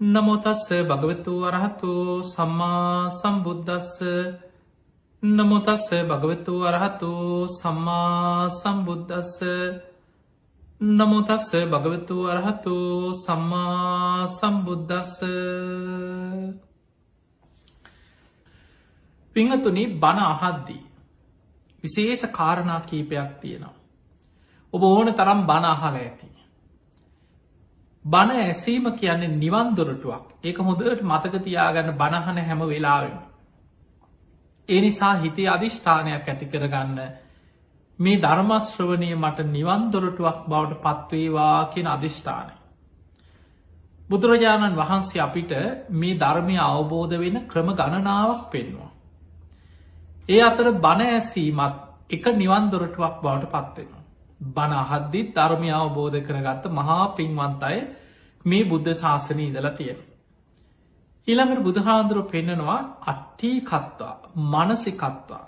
නමුතස්ස භගවතු වරහතු සම්මා සම්බුද්ධස්ස නමුතස්ස භගවතු වරහතු සම්මා සම්බුද්ධස්ස නමුතස්ස භගවතු වරහතු සම්මා සම්බුද්ධස්ස පිංහතුනි බණ අහද්දී විශේෂ කාරණා කීපයක් තියෙනවා. ඔබ ඕන තරම් බණ අහල ඇති. බණ ඇසීම කියන්නේ නිවන්දොරටුවක් ඒක හොඳට මතක තියාගන්න බණහන හැම වෙලාවෙන. ඒ නිසා හිතේ අධිෂ්ඨානයක් ඇති කරගන්න මේ ධර්මශ්‍රවනය මට නිවන්දොරටුවක් බවට පත්වේවා කියෙන අධිෂ්ඨානය. බුදුරජාණන් වහන්සේ අපිට මේ ධර්මය අවබෝධ වෙන ක්‍රම ගණනාවක් පෙන්වා. ඒ අතර බණ ඇසීමත් එක නිවන් දොරටුවක් බවට පත්වෙනවා. බණ අහද්දිත් ධර්මය අවබෝධ කරගත්ත මහා පින්වන්තය මේ බුද්ධ ශාසනය ඉදලා තියෙන. ඊළඟට බුදුහාන්දුරු පෙන්නනවා අට්ටී කත්වා මනසිකත්වා.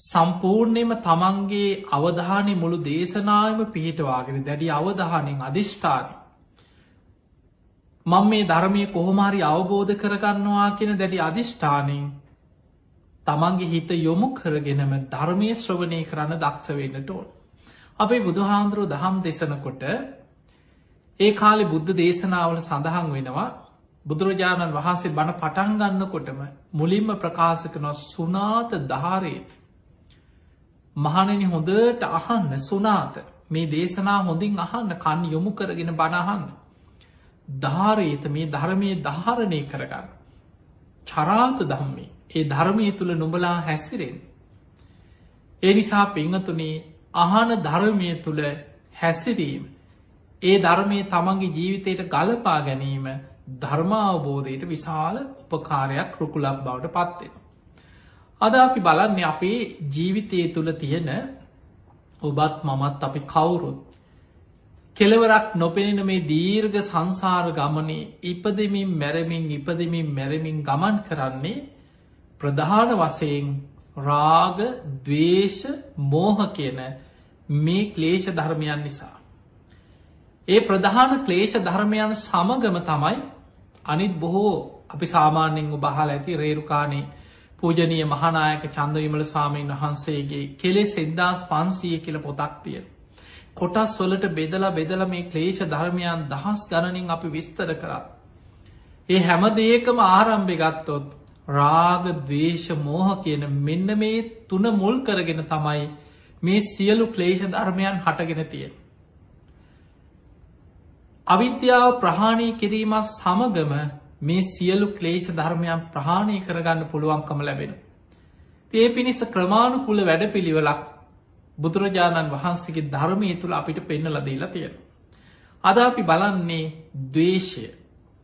සම්පූර්ණයම තමන්ගේ අවධානය මුළු දේශනායම පිහිටවාගෙන දැඩි අවධානෙන් අධිෂ්ඨානය. මං මේ ධර්මය කොහොමාරි අවබෝධ කරගන්නවා කියෙන දැඩි අධිෂ්ඨානයෙන් තමන්ගේ හිත යොමු කරගෙනම ධර්මය ශ්‍රවණය කරන්න දක්ෂ වෙන්නට ඕන්. අපේ බුදුහාන්දුරුව දහම් දෙසනකොට ඒ කාලෙ බුද්ධ දේශනාවල සඳහන් වෙනවා බුදුරජාණන් වහන්සේ බණ පටන්ගන්නකොටම මුලින්ම ප්‍රකාශකන සුනාත ධාරේත. මහනනි හොඳට අහන්න සුනාත මේ දේශනා හොඳින් අහන්න කන් යොමු කරගෙන බණහන්න. ධාරේත මේ ධර්මය ධාරණය කරගන්න. චරාත දම්මේ ඒ ධර්මය තුළ නුඹලා හැසිරෙන්. ඒ නිසා පිංහතුනේ අහන ධර්මය තුළ හැසිරීම. ඒ ධර්මය තමන්ගේ ජීවිතයට ගලපා ගැනීම ධර්මාවබෝධයට විශාල උපකාරයක් රුකුලක් බවට පත්වෙන. අද අපි බලන්න අපේ ජීවිතය තුළ තියෙන ඔබත් මමත් අපි කවුරුත් කෙලවරක් නොපෙනෙන මේ දීර්ග සංසාර ගමනේ ඉපදමින් මැරමින් ඉපදමින් මැරමින් ගමන් කරන්නේ ප්‍රධාන වසයෙන් රාග දවේශ මෝහ කියන මේ ක්ලේෂ ධර්මයන් නිසා. ඒ ප්‍රධාන ක්ලේෂ ධර්මයන් සමගම තමයි අනිත් බොහෝ අපි සාමාන්‍යෙන් බහල ඇති රේරුකානේ පූජනය මහනායක චන්දවිමල ස්වාමීන් වහන්සේගේ කෙලෙ සෙද්දාස් පන්සිය කියල පොතක් තිය. කොටස් වොලට බෙදලා බෙදල මේ ක්ලේෂ ධර්මයන් දහස් ගණනින් අපි විස්තර කරා. ඒ හැම දේකම ආරම්භි ගත්තොත් රාග දවේශ මෝහ කියන මෙන්න මේ තුන මුල් කරගෙන තමයි මේ සියලු ක්ලේෂ ධර්මයන් හටගෙන තිය. අවිද්‍යාව ප්‍රහාණය කිරීමත් සමගම මේ සියලු ක්ලේෂ ධර්මයන් ප්‍රහාණය කරගන්න පුළුවන්කම ලැබෙන. ඒ පිණිස ක්‍රමාණු කුල වැඩ පිළිවෙලක් බුදුරජාණන් වහන්සේගේ ධර්මය තුළ අපිට පෙන්න ලදීලා තියෙන. අද අපි බලන්නේ දවේශය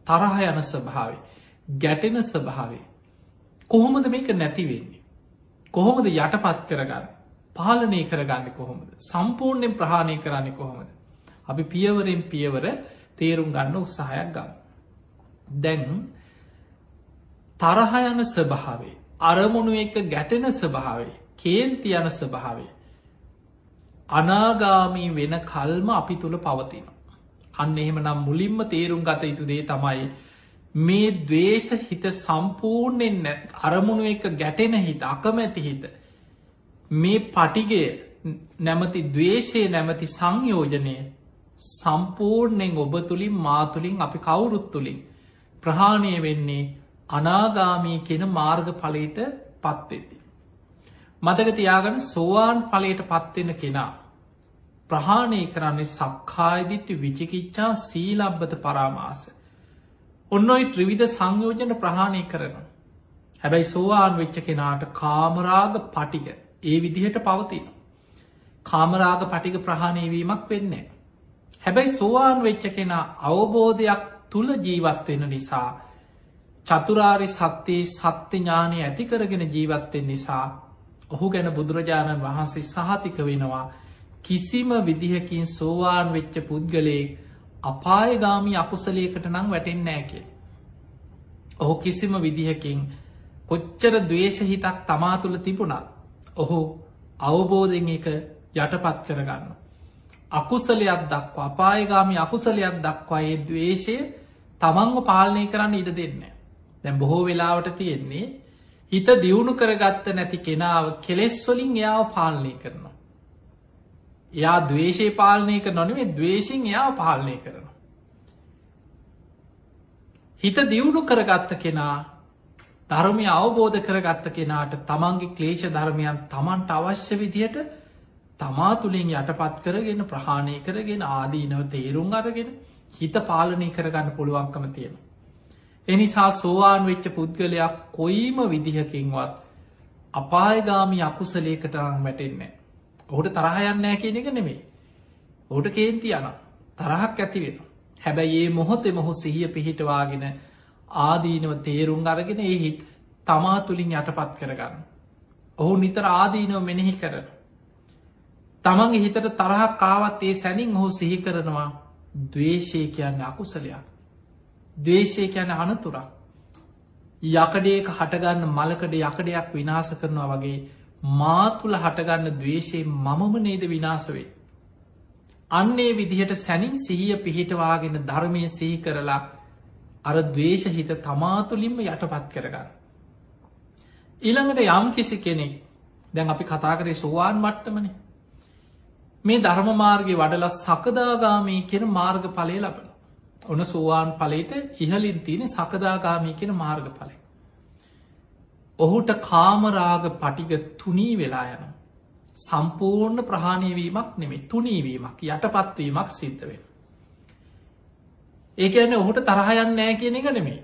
තරහ යන ස්වභාවේ ගැටෙන ස්වභාවේ කොහොමද මේක නැතිවෙන්නේ. කොහොමද යටපත් කරගන්න පාලනය කරගන්න කොහොමද සම්පූර්ණයෙන් ප්‍රහාණය කරන්නේ කොහොමද. අපි පියවරෙන් පියවර තේරුම් ගන්න උත්සාහයක් ගන්න. දැන් තරහ යන ස්වභාවේ අරමුණු එක ගැටෙන ස්වභාවේ කේන්ති යන ස්වභාවේ අනාගාමී වෙන කල්ම අපි තුළ පවතින. අන්න එහෙම නම් මුලින්ම තේරුම් ගත යුතු දේ තමයි මේ දවේශ හිත සම්පූර්ණයෙන් නැත් අරමුණු එක ගැටෙන හිත අකමැති හිත මේ පටිගේ නැමති දවේශය නැමති සංයෝජනය සම්පූර්ණයෙන් ඔබ තුළින් මාතුළින් අපි කවුරුත් තුළින් ප්‍රහාණය වෙන්නේ අනාගාමී කෙන මාර්ග පලට පත්වෙති. මතක තියාගන සෝවාන් පලට පත්වෙන කෙනා ප්‍රහාණය කරන්නේ සක්කායිදිට්ටි විචිකිච්චා සීලබ්බත පරාමාස ඔන්න ඔයි ත්‍රවිධ සංයෝජන ප්‍රහාණය කරන. හැබැයි සෝවාන් වෙච්ච කෙනාට කාමරාග පටික ඒ විදිහට පවතින. කාමරාග පටික ප්‍රහාණයවීමක් වෙන්නේ. හැබැයි සෝවාන් වෙච්ච කෙනා අවබෝධයක් තුළ ජීවත්වෙන නිසා චතුරාරි සත්‍යයේ සත්‍ය ඥානය ඇතිකරගෙන ජීවත්වෙන් නිසා ඔහු ගැන බුදුරජාණන් වහන්සේ සහතික වෙනවා කිසිම විදිහකින් සෝවාන් වෙච්ච පුද්ගලයෙක් අපායගාමී අකුසලයකට නම් වැටෙන් නෑකේ. ඔහු කිසිම විදිහකින් කොච්චර දවේශහිතක් තමා තුළ තිබුණත් ඔහු අවබෝධෙන් එක යටපත් කරගන්න. අකුසලයක් දක්වා අපායගාමි අකුසලයක් දක්වා ඒ දවේශය තමන්ව පාලනය කරන්න ඉඩ දෙන්න. දැම් බොහෝ වෙලාවට තියෙන්නේ හිත දියුණු කරගත්ත නැති කෙනාව කෙලෙස්වලින් එයාව පාලනය කරනවා. එයා දවේශය පාලනය කර නොනවේ දවේශෙන් එයා පාලනය කරනවා. හිත දියුණු කරගත්ත කෙනා ධර්මය අවබෝධ කරගත්ත කෙනාට තමන්ගේ ක්ලේෂ ධර්මයන් තමන්ට අවශ්‍ය විදියට තමා තුළින් යටපත් කරගෙන ප්‍රහාණය කරගෙන ආදීනව තේරුම් අරගෙන හිත පාලනය කරගන්න පුළුවන්කම තියෙන. එනිසා සෝවාන් වෙච්ච පුද්ගලයක් කොයිම විදිහකින්වත් අපායගාමි අකුසලේකට රං වැටෙන්නේ. ඔහුට තරහයන්නෑ කියන එක නෙමේ. ඔහුට කේන්ති යන තරහක් ඇතිවෙන. හැබැයි ඒ මොහොතෙ මොහු සිහිය පිහිටවාගෙන ආදීනව තේරුම් අරගෙන ඒ හිත තමා තුළින් යටපත් කරගන්න. ඔහු නිතර ආදීනව මෙනෙහි කරන. තමන්ගේ හිතට තරහක් කාවත් ඒ සැනින් ඔහු සිහි කරනවා දවේශය කියන්න අකුසලයක්. දවේශය කියැන අනතුරක්. යකඩේක හටගන්න මලකඩ යකඩයක් විනාස කරනවා වගේ මා තුළ හටගන්න දවේශයේ මමම නේද විනාසවේ. අන්නේ විදිහට සැනින් සිහිය පිහිටවාගෙන ධර්මය සිහි කරලා අර දවේශ හිත තමාතුලින්ම යටපත් කරගන්න. ඊළඟට යම් කිසි කෙනෙක් දැන් අපි කතා කරේ සෝවාන් මට්ටමනේ මේ ධර්මමාර්ගය වඩල සකදාගාමී කියෙන මාර්ග පලය ලබන. ඔන්න සෝවාන් පලට ඉහලින් තියෙන සකදාගාමී කියෙන මාර්ග පලය. ඔහුට කාමරාග පටිග තුනී වෙලා යන. සම්පූර්ණ ප්‍රහාණයවීමක් නෙමේ තුනීවීමක් යටපත්වීමක් සිද්ධ වෙන. ඒකන්න ඔහුට තරහයන්න නෑ කියන එක නෙමේ.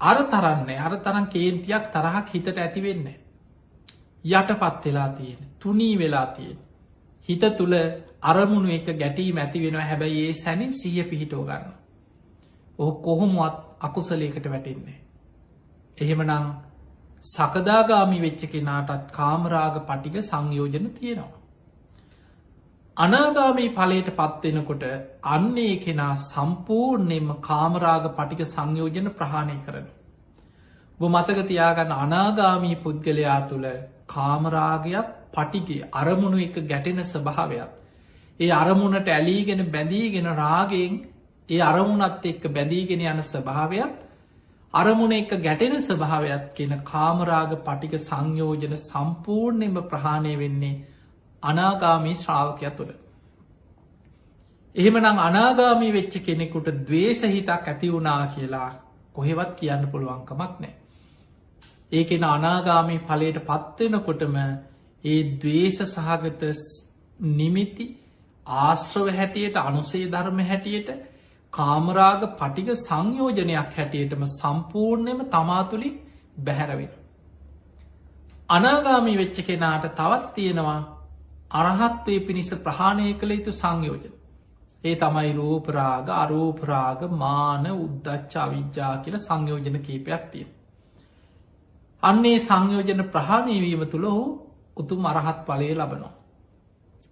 අර තරන්නේ අර තරම් කේන්තියක් තරහක් හිතට ඇතිවෙන්නේ. යටපත් වෙලා තියෙන තුනී වෙලා තියෙන. හිත තුළ අරමුණු එක ගැටීම ඇති වෙනවා හැබැයි ඒ සැනින් සිය පිහිටෝ ගන්න. ඔහු කොහොමුවත් අකුසලේකට වැටෙන්නේ. එහෙමනං සකදාගාමි වෙච්ච කෙනාටත් කාමරාග පටික සංයෝජන තියෙනවා. අනාගාමී පලට පත්වෙනකොට අන්නේ කෙනා සම්පූර්ණයෙන්ම කාමරාග පටික සංයෝජන ප්‍රහාණය කරන. බො මතක තියාගන්න අනාගාමී පුද්ගලයා තුළ කාමරාගයක් පටිගේ අරමුණු එක ගැටෙන ස්වභාවයක්. ඒ අරමුණට ඇලීගෙන බැඳීගෙන රාගෙන් ඒ අරමුණත් එක්ක බැඳීගෙන යන ස්වභාවයක් අරමුණ එක ගැටෙන ස්වභාවයක් කියෙන කාමරාග පටික සංයෝජන සම්පූර්ණයෙන්ම ප්‍රහාණය වෙන්නේ අනාගාමී ශ්‍රාවකය තුළ. එහෙමනම් අනාගාමී වෙච්ච කෙනෙකුට දවේශහිතක් ඇති වුණා කියලා කොහෙවත් කියන්න පුළුවන්කමක් නෑ. ඒකෙන අනාගාමී පලට පත්වෙනකොටම ඒ දවේශ සහගත නිමිති ආශ්‍රව හැටියට අනුසේ ධර්ම හැටියට කාමරාග පටික සංයෝජනයක් හැටියටම සම්පූර්ණයම තමාතුළි බැහැරවෙන. අනාගාමී වෙච්ච කෙනාට තවත් තියෙනවා අරහත්වය පිණිස ප්‍රහාණය කළ යුතු සංයෝජන. ඒ තමයි රූපරාග අරූපරාග මාන උද්දච්චා විද්‍යා කියල සංයෝජන කීපයක් තිය. අන්නේ සංයෝජන ප්‍රහාණයවීම තුළ හෝ උතුම් අරහත් පලය ලබනවා.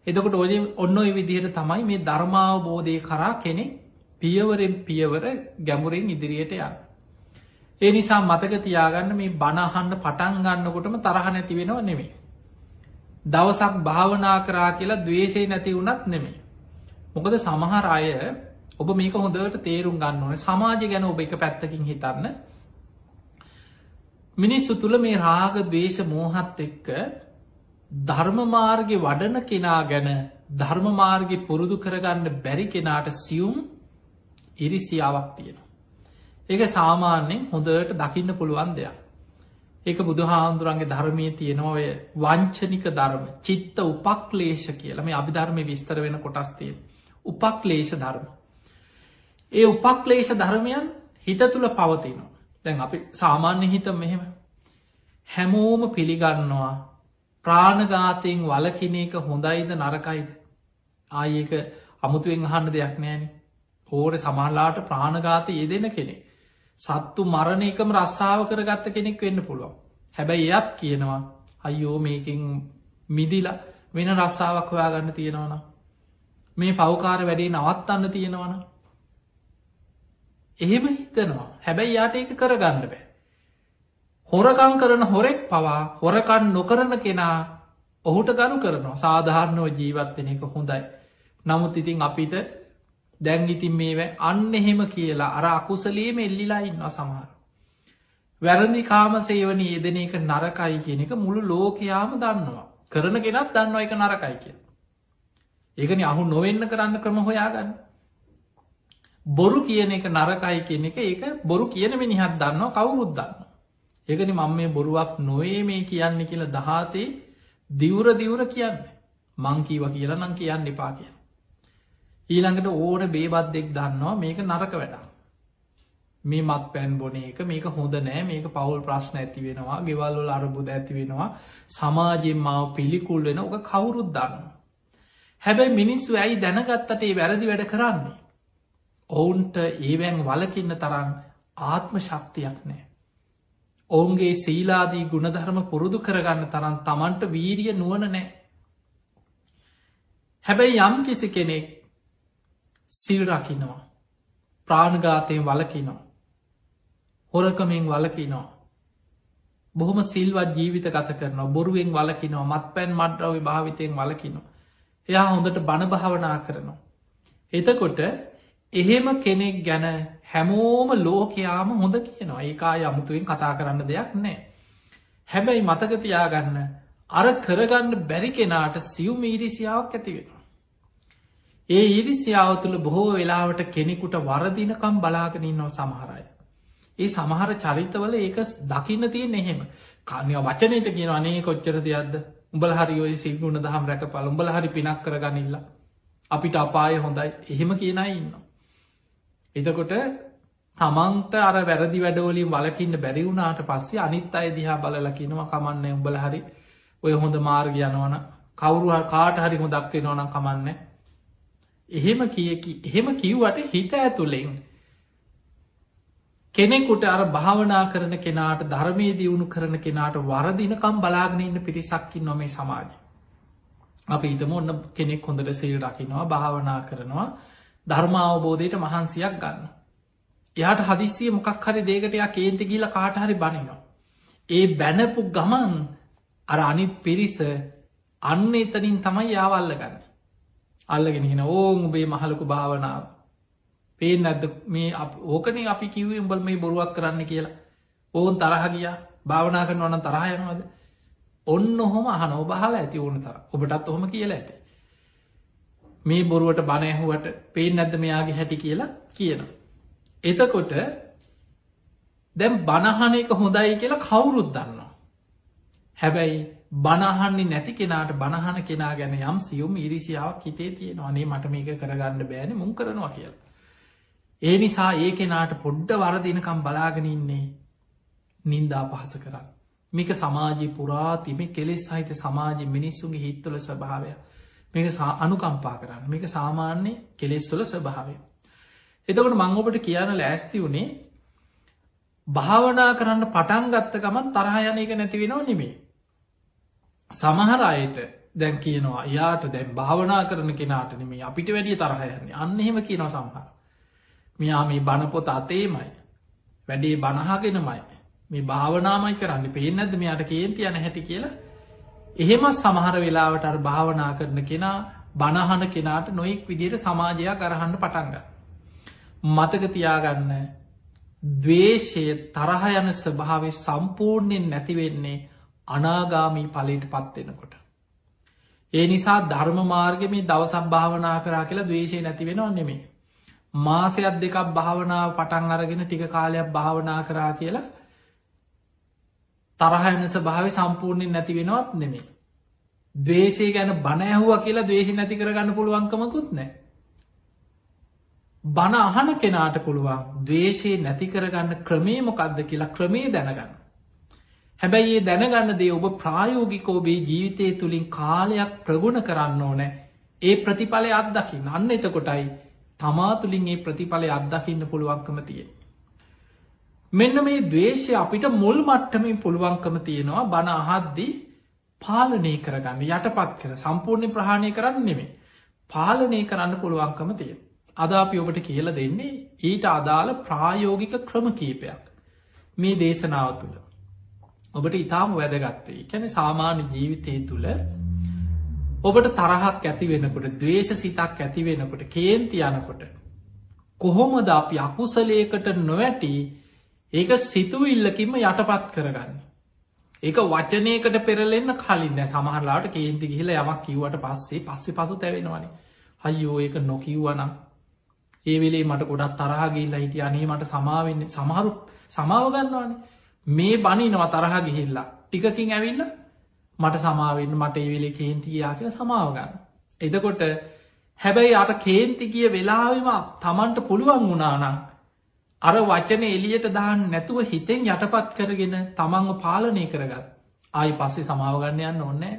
එදකොට ඔය ඔන්න ඔය විදිහයට තමයි මේ ධර්මාවබෝධය කරා කෙනෙ පියවරෙන් පියවර ගැමුරෙන් ඉදිරියට යන්න. ඒ නිසා මතක තියාගන්න මේ බණහන්න පටන් ගන්නකොටම තරහ නැති වෙනව නෙමේ. දවසක් භාවනා කරා කියලා දවේශය නැති වුනත් නෙමේ. මොකද සමහර අය ඔබ මේක හොඳට තේරුම් ගන්න ඕන සමාජ ගැන ඔබ එක පැත්තකින් හිතන්න මිනිස්සු තුළ මේ රාග දවේශ මෝහත් එක්ක ධර්මමාර්ගය වඩන කෙනා ගැන ධර්මමාර්ගය පුරුදු කරගන්න බැරි කෙනාට සියුම් ඉරිසියාවක් තියෙන. ඒක සාමාන්‍යෙන් හොඳට දකින්න පුළුවන් දෙයක්. ඒක බුදුහාන්දුරන්ගේ ධර්මය තියෙනවය වංචනික ධර්ම චිත්ත උපක්ලේෂ කියලම අභිධර්මය විස්තර වෙන කොටස්තිය. උපක්ලේෂ ධර්ම. ඒ උපක්ලේෂ ධර්මයන් හිත තුළ පවතිනවා. දැන් අපි සාමාන්‍ය හිත මෙහෙම. හැමෝම පිළිගන්නවා ප්‍රාණගාතයෙන් වලකින එක හොඳයිද නරකයිද. ආයක අමුතුවෙන් අහන්න දෙයක් නෑන. ඕර සමහලාට ප්‍රාණගාත යෙදෙන කෙනෙ. සත්තු මරණ එකම රස්සාාව කරගත්ත කෙනෙක් වෙන්න පුළුවන්. හැබැයි එයත් කියනවා අයියෝ මේකින් මිදිලා වෙන රස්සාාවක් හොයා ගන්න තියෙනවන. මේ පවකාර වැඩේ නවත්තන්න තියෙනවන. එහෙම හිතනවා හැබැයි යාට ඒක කරගන්න බෑ. හොරකං කරන හොරෙක් පවා හොරකන් නොකරන කෙනා ඔහුට ගනු කරනවා සාධාරණව ජීවත්වෙන එක හොඳයි. නමුත් ඉතින් අපිට දැන් ඉතින් මේ අන්න එහෙම කියලා අර අකුසලේම එල්ලිලා ඉන්න සමහර. වැරදි කාම සේවන ඒදන එක නරකයි කියන එක මුළු ලෝකයාම දන්නවා. කරන කෙනත් දන්නවා එක නරකයි කිය. ඒකන අහු නොවෙන්න කරන්න ක්‍රම හොයාගන්න. බොරු කියන එක නරකයි කියන එක ඒක බොරු කියන මිනිහත් දන්නවා කවුරුත් දන්න. ඒකන මං මේ බොරුවක් නොවේ මේ කියන්න කියලා දහතේ දිවර දිවර කියන්න මංකීව කියලා නං කියන්න එපා කිය. ඊළඟට ඕන බේබත් දෙෙක් දන්නවා මේක නරක වැඩා. මේ මත් පැන් බොන එක මේක හොඳ නෑ මේක පවුල් ප්‍රශ්න ඇති වෙනවා ගෙවල්වල අරබුද ඇති වෙනවා සමාජයෙන් මාව පිළිකුල් වෙන ඕක කවුරුත් දන්න. හැබැයි මිනිස්සු ඇයි දැනගත්තට ඒ වැරදි වැඩ කරන්නේ. ඔවුන්ට ඒවැන් වලකින්න තරම් ආත්ම ශක්තියක් නෑ. ඔවුන්ගේ සීලාදී ගුණධර්ම පුරුදු කරගන්න තරන් තමන්ට වීරිය නුවන නෑ. හැබැයි යම් කිසි කෙනෙක් සිල් රකිනවා ප්‍රාණඝාතයෙන් වලකිනවා හොරකමින් වලකිනවා බොහොම සිල්වත් ජීවිත ගත කරනවා. බොරුවෙන් වලකිනවා මත් පැන් මඩ්‍රව භාවිතයෙන් වලකිනවා එයා හොඳට බණභාවනා කරනවා. එතකොට එහෙම කෙනෙක් ගැන හැමෝම ලෝකයාම හොඳ කියනවා. ඒකා යමුතුවෙන් කතා කරන්න දෙයක් නෑ හැබැයි මතකතියාගන්න අර කරගන්න බැරි කෙනාට සියුම් ඊරිසියාවක් ඇති වෙනවා. ඒ ඉරිසියාව තුළ බොහෝ වෙලාවට කෙනෙකුට වරදිනකම් බලාගෙනන්නවා සමහරය. ඒ සමහර චරිතවල ඒක දකින්න තියෙන් එහෙම. කානය වචනයට කියෙන අනේ කොච්චර දෙයක්ද? උඹල හරි ඔය සිල්ගුණ දහම් රැක පල උඹල හරි පිනක් කරගනිල්ල. අපිට අපාය හොඳයි. එහෙම කියනයි ඉන්න. එතකොට තමන්ට අර වැරදි වැඩෝලින් වලකින්න බැරිවුණාට පස්සේ අනිත් අය දිහා බලලකිනවා කමන්න උඹල හරි ඔය හොඳ මාර්ග යනවන කවරුහ කාට හරි හොදක් වෙනවනම් කමන්නේ. එහෙම කියකි එහෙම කිව්වට හිත ඇතුළෙෙන් කෙනෙකුට අර භාවනා කරන කෙනාට ධර්මය දියුණු කරන කෙනාට වරදිනකම් බලාගෙන ඉන්න පිරිසක්කි නොමේ සමාජ. අප හිතම ඔන්න කෙනෙක් හොඳට සේල් රකිනවා භාවනා කරනවා ධර්මාවබෝධයට මහන්සියක් ගන්න. එයාට හදිස්සිය මොකක් හරි දේකටයා කේන්ති කියල කාටහරි බනිනවා. ඒ බැනපු ගමන් අර අනිත් පිරිස අන්න එතනින් තමයි යාවල්ල ගන්න. අල්ලගෙන හින ඕන් උබේ මහලකු භාවනාව. පේෙන් ඇද මේ ඕකන අපි කිවේ උඹල් මේ බොරුවක් කරන්න කියලා. ඕන් තරහ ගිය. භාවනා කරන ඕන තරහයනවද ඔන්න ඔහොම අහන ඔබහල ඇති ඕන තර ඔබටත් ඔහොම කියලා ඇති. මේ බොරුවට බණයහුවට පේෙන් නැද්ද මෙයාගේ හැටි කියලා කියන එතකොට දැම් බණහන එක හොඳයි කියලා කවුරුත් දන්නවා. හැබැයි බණහන්නේ නැති කෙනාට බණහන කෙනා ගැන යම් සියුම් ඉරිසියාවක් හිතේ තියෙනවා අනේ මට මේක කරගන්න බෑන මුම් කරනවා කියල. ඒ නිසා ඒ කෙනාට පොඩ්ඩ වරදිනකම් බලාගෙනඉන්නේ නින්දා පහස කරන්න. මේක සමාජී පුරා තිම කෙලෙස් සහිත සමාජ මිනිස්සුන්ගේ හිත්තුල ස්භාවය මේක අනුකම්පා කරන්න මේක සාමාන්‍ය කෙලෙස්වල ස්භාවය. එතකට මංගොපට කියන්න ලෑස්ති වුණේ භාවනා කරන්න පටන් ගත්ත ගමන් තරහයන එක නැතිවෙනවා නෙමේ සමහර අයට දැන් කියනවා යාට දැන් භාවනා කරන කෙනාට නෙමේ අපිට වැඩිය තරහයන්නේ අන්න එහෙම කියනව සමහර. මෙයා මේ බණපොත අතේමයි. වැඩේ බණහාගෙනමයි මේ භාවනාමයි කරන්න. පේෙන් ඇද මෙයාට කේන්ති යන හැටි කියලා? එහෙම සමහර වෙලාවට අර භාවනා කරන කෙනා බණහන කෙනාට නොයෙක් විදියට සමාජයක් කරහන්න පටන්ග. මතකතියාගන්න දවේශය තරහ යන ස්භාව සම්පූර්ණයෙන් නැතිවෙන්නේ අනාගාමී පලට පත්වෙනකොට. ඒ නිසා ධර්ම මාර්ගම දවසක් භාවනා කරා කියලා දවේශය නැතිවෙනවා නෙමේ. මාසයක් දෙකක් භාවනාව පටන් අරගෙන ටික කාලයක් භාවනා කරා කියලා තරහනස භාව සම්පූර්ණයෙන් නැති වෙනවත් නෙමේ. දවේශය ගැන බණඇහුව කියලා දවේශි නැති කරගන්න පුළුවන්කමකුත් නෑ. බණ අහන කෙනාට පුළුවන් දවේශයේ නැති කරගන්න ක්‍රමේ මොකක්ද කියලා ක්‍රමේ දැනගන්න. හැබැයි ඒ දැනගන්න දේ ඔබ ප්‍රායෝගිකෝබේ ජීවිතය තුළින් කාලයක් ප්‍රගුණ කරන්න ඕනෑ ඒ ප්‍රතිඵලය අත්දකින්න අන්න එතකොටයි තමා තුළින් ඒ ප්‍රතිඵලය අත්දකින්න පුළුවන්කම තිය. මෙන්න මේ දවේශය අපිට මුල් මට්ටමින් පුළුවන්කම තියෙනවා බණ අහද්දී පාලනය කරගන්න යටපත් කර සම්පූර්ණය ප්‍රහණය කරන්න නෙමේ පාලනය කරන්න පුළුවන්කම තිය. අද අපි ඔබට කියල දෙන්නේ ඊට අදාළ ප්‍රායෝගික ක්‍රම කීපයක් මේ දේශනාව තුළ. ඔබට ඉතාම වැදගත්තේ කැන සාමාන්‍ය ජීවිතය තුළ ඔබට තරහක් ඇති වෙනකොට දවේශ සිතක් ඇති වෙනකොට කේන්ති යනකොට කොහොමද අපි අකුසලයකට නොවැටි ඒක සිතුවිල්ලකින්ම යටපත් කරගන්න. ඒක වචනයකට පෙරලෙන්න්න කලින් සමහරලාට කේන්ති ගිහිල යමක් කිව්වට පස්සේ පස්සෙ පසු තැවෙනවානේ. හයිෝ ඒක නොකිව්වනම්. ඒ වෙලේ මට ගොඩත් තරහගිල්ල හිටිය. අනේ මට සමාවෙන්න සමහරු සමාවගන්නවානේ මේ බනිනව තරහ ගිහිල්ලා ටිකකින් ඇවිල්ල මට සමාවෙන්න මට ඒ වෙලේ කේන්තියා කිය සමාවගන්න. එදකොට හැබැයි අට කේන්තිගිය වෙලාවිම තමන්ට පුළුවන් වුණානම් අර වචන එලියට දාන්න නැතුව හිතෙන් යටපත් කරගෙන තමන්ව පාලනය කරගත් ආයි පස්සේ සමාවගන්න යන්න ඔන්නෑ.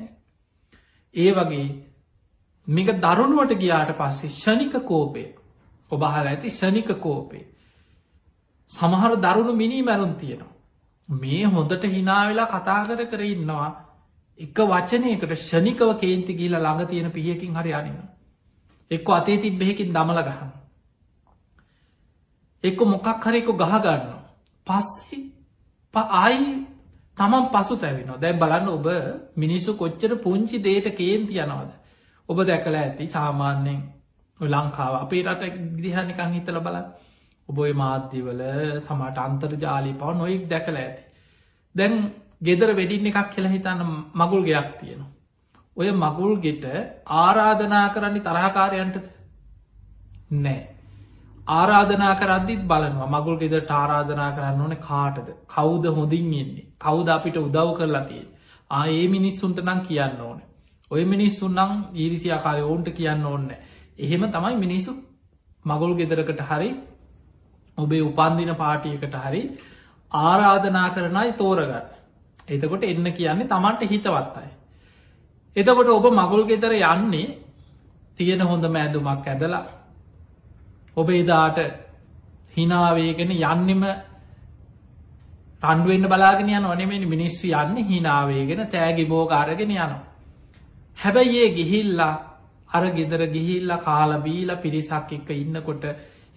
ඒ වගේ මේක දරුණුවට ගියාට පස්සේ ෂණික කෝපය ඔබහල ඇති ෂණික කෝපේ. සමහර දරුණු මිනී මැරුන් තියෙනවා. මේ හොඳට හිනාවෙලා කතා කර කර ඉන්නවා එක වචනයකට ෂණිකව කේන්ති ගීල ළඟ තියෙන පියකින් හරි අනින්න. එක්ක අතේ තිබ බෙහෙකින් දමල ගහන්න. එක්ක මොකක් හරෙකු ගහගන්න. පස්සේ ආයි තමන් පසු තැවෙනවා දැයි බලන්න ඔබ මිනිස්සු කොච්චර පුංචි දේට කේන්ති යනවද. ඔබ දැකල ඇති සාමාන්‍යයෙන් ලංකාව අපේ රට දිහනිකං හිතල බල ඔබොයි මාධ්‍යවල සමට අන්තර්ජාලි පව නොයෙක් දැකල ඇති. දැන් ගෙදර වෙඩින් එකක් කියලා හිතන්න මගුල් ගෙයක් තියෙනවා. ඔය මගුල් ගෙට ආරාධනා කරන්නේ තරහකාරයන්ටද නෑ. ආරාධනා කරද්දිත් බලනවා මගුල් ගෙදට ආරාධනා කරන්න ඕන කාටද කවුද හොඳින් ඉන්නේ කවුද අපිට උදව් කරලා තිය ආඒ මිනිස්සුන්ට නම් කියන්න ඕන ඔය මිනිස්සුන් නම් ඊරිසියාකාරය ඔවුන්ට කියන්න ඕන්න එහෙම තමයි මිනිස්සු මගුල් ගෙදරකට හරි ඔබේ උපන්දින පාටියකට හරි ආරාධනා කරනයි තෝරගන්න. එතකොට එන්න කියන්නේ තමන්ට හිතවත්තයි එතකොට ඔබ මගුල් ගෙතර යන්නේ තියෙන හොඳ මෑදුමක් ඇදලා ඔබ එදාට හිනාවේගෙන යන්නෙම රන්ඩුවෙන්න්න බලාගෙන යන ඕනෙමනි මිනිස්සු යන්න හිනාවේගෙන තෑගි බෝකාරගෙන යනවා. හැබැයි ඒ ගිහිල්ලා අර ගෙදර ගිහිල්ල කාලබීල පිරිසක් එක්ක ඉන්නකොට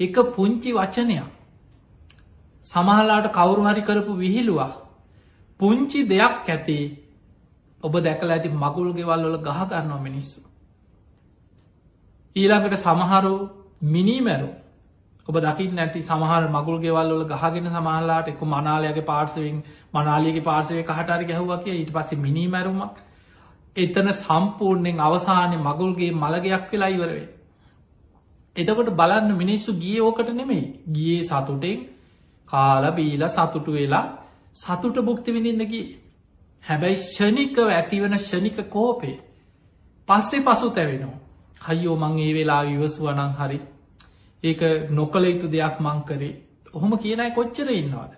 එක පුංචි වචනයක් සමහලාට කවුරු හරි කරපු විහිළුවක් පුංචි දෙයක් ඇති ඔබ දැකල ඇති මගුල් ගෙවල් වල ගහගන්නවා මිනිස්සු. ඊළඟට සමහරු මිනිමැරු ඔබ දකිින් නැති සමහර මගුල් ගෙවල් වල ගහගෙන සමහලාට එක්ක මනාලයගේ පාර්සවෙන් මනාලියගේ පාර්සවය කහටරි ගැහුව කිය ඊට පස්සේ මිනිමැරුමක් එතන සම්පූර්ණයෙන් අවසානය මගුල්ගේ මළගයක් වෙලා ඉවරවේ. එතකොට බලන්න මිනිස්සු ගිය ඕකට නෙමෙයි ගියේ සතුටෙන් කාල බීල සතුටු වෙලා සතුට බුක්ති විඳින්නකි. හැබැයි ෂණිකව ඇතිවන ෂණික කෝපේ පස්සේ පසු තැවෙනවා. හයිෝ මං ඒ වෙලා විවසුවනං හරි ඒක නොකළ යුතු දෙයක් මං කරේ ඔහොම කියනයි කොච්චර ඉන්නවාද.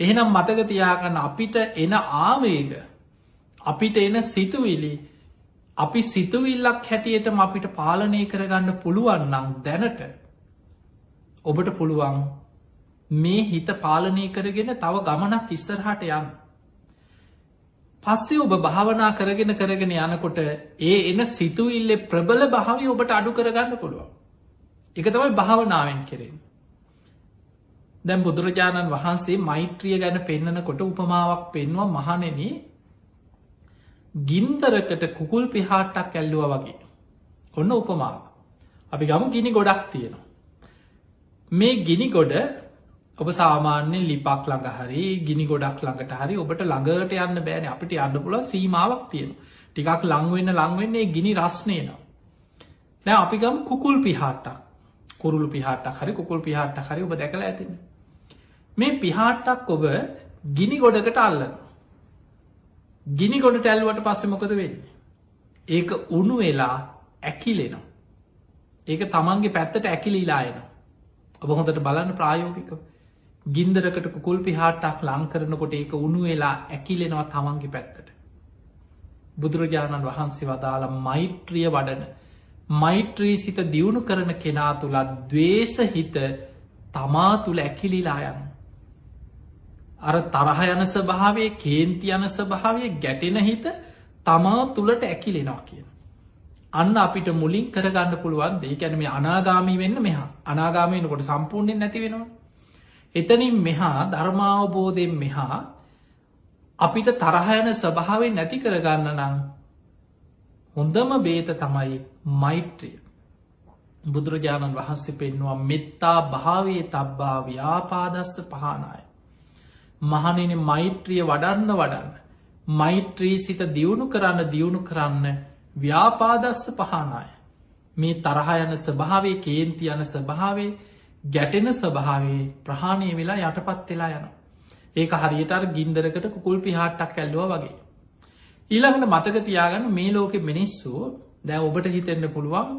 එහෙනම් මතක තියාගන්න අපිට එන ආවේග අපිට එන සිතුවිලි අපි සිතුවිල්ලක් හැටියටම අපිට පාලනය කරගන්න පුළුවන්නම් දැනට ඔබට පුළුවන් මේ හිත පාලනය කරගෙන තව ගමනක් ඉස්සරහට යන්න. පස්සේ ඔබ භාවනා කරගෙන කරගෙන යනකොට ඒ එන සිතුවිල්ලෙ ප්‍රබල භාවි ඔබට අඩු කරගන්න පුළුවන්. එක තමයි භාවනාවෙන් කෙරෙන්. දැම් බුදුරජාණන් වහන්සේ මෛත්‍රිය ගැන පෙන්නනකොට උපමාවක් පෙන්වා මහනෙන ගින්දරකට කුකුල් පිහාට්ටක් ඇල්ලුව වගේ. ඔන්න උපමාව. අපි ගම ගිනි ගොඩක් තියෙනවා. මේ ගිනි ගොඩ ඔබ සාමාන්‍යෙන් ලිපක් ළඟ හරි ගිනි ගොඩක් ළඟට හරි ඔබට ළඟට යන්න බෑන අපිට අන්න පුල සීමාවක් තියෙන ටිකක් ලංවෙන්න ලංවෙන්නේ ගිනි රස්නයනවා නෑ අපි ගම කුකුල් පිහාට්ටක් කුරුළු පිහාට්ටක් හරි කුකුල් පිහාට්ට හරි ඔබ දැකල ඇතින මේ පිහාට්ටක් ඔබ ගිනි ගොඩකට අල්ලන ගිනි ගොඩ ටැල්වට පස්සෙ මොකද වෙන්නේ ඒක උනු වෙලා ඇකිලෙනවා ඒක තමන්ගේ පැත්තට ඇකිලීලායන ඔබ හොඳට බලන්න ප්‍රායෝගිකව ගින්දරකට කුල් පිහාටක් ලං කරනකොට ඒක උුණු වෙලා ඇකිලෙනවා තමන්ගේ පැත්තට. බුදුරජාණන් වහන්සේ වදාළ මෛත්‍රිය වඩන මෛත්‍රී සිත දියුණු කරන කෙනා තුළත් දවේශ හිත තමා තුළ ඇකිලිලා යන. අර තරහ යන ස්භාවය කේන්ති යන ස්භාවය ගැටෙන හිත තමා තුළට ඇකිලෙනවා කියන. අන්න අපිට මුලින් කරගන්න පුළුවන් දේ කැනම අනාගාමී වෙන්න මෙහා අනාගාමයනකොට සම්පූර්ණයෙන් නැති වෙනවා. එතනින් මෙහා ධර්මාවබෝධයෙන් මෙහා අපිට තරහයන ස්වභාවෙන් නැති කරගන්න නම් හොඳම බේත තමයි මෛත්‍රිය. බුදුරජාණන් වහන්සේ පෙන්වා මෙත්තා භාවේ තබ්බා ව්‍යාපාදස්ස පහනාය. මහනෙන මෛත්‍රිය වඩන්න වඩන්න. මෛත්‍රී සිත දියුණු කරන්න දියුණු කරන්න ව්‍යාපාදස්ස පහනාය. මේ තරහයන ස්භාවේ කේන්ති යන ස්භාවේ ගැටෙන ස්භාවේ ප්‍රහාණය වෙලා යටපත් වෙලා යන. ඒක හරියටර් ගින්දරකට කුල් පිහාට්ටක් ඇල්ලුව වගේ. ඊළඟට මතක තියාගන්න මේ ලෝකෙ මිනිස්සු දැ ඔබට හිතෙන්න්න පුළුවන්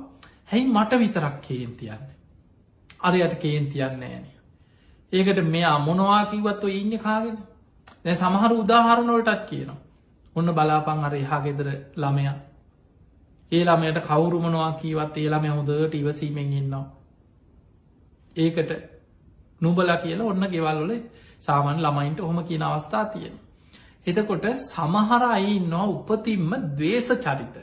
හැයි මට විතරක් කේන්තියන්න. අරයට කේන්තියන්න ෑන. ඒකට මෙයා මොනවා කිවත්ව ඉන්න කාගෙන දැ සමහර උදාහරණවලටත් කියනවා. ඔන්න බලාපං අර එහා ගෙදර ළමයා ඒ ළමයට කවුරුමනවා කීවත් ඒ ළම හොඳට ඉවසීමෙන් ඉන්නවා. ඒකට නුබල කියලා ඔන්න ගෙවල්වල සාමන් ළමයින්ට ඔහොම කියන අවස්ථා තියෙන. එතකොට සමහර අයි ඉන්නවා උපතින්ම දවේශ චරිත.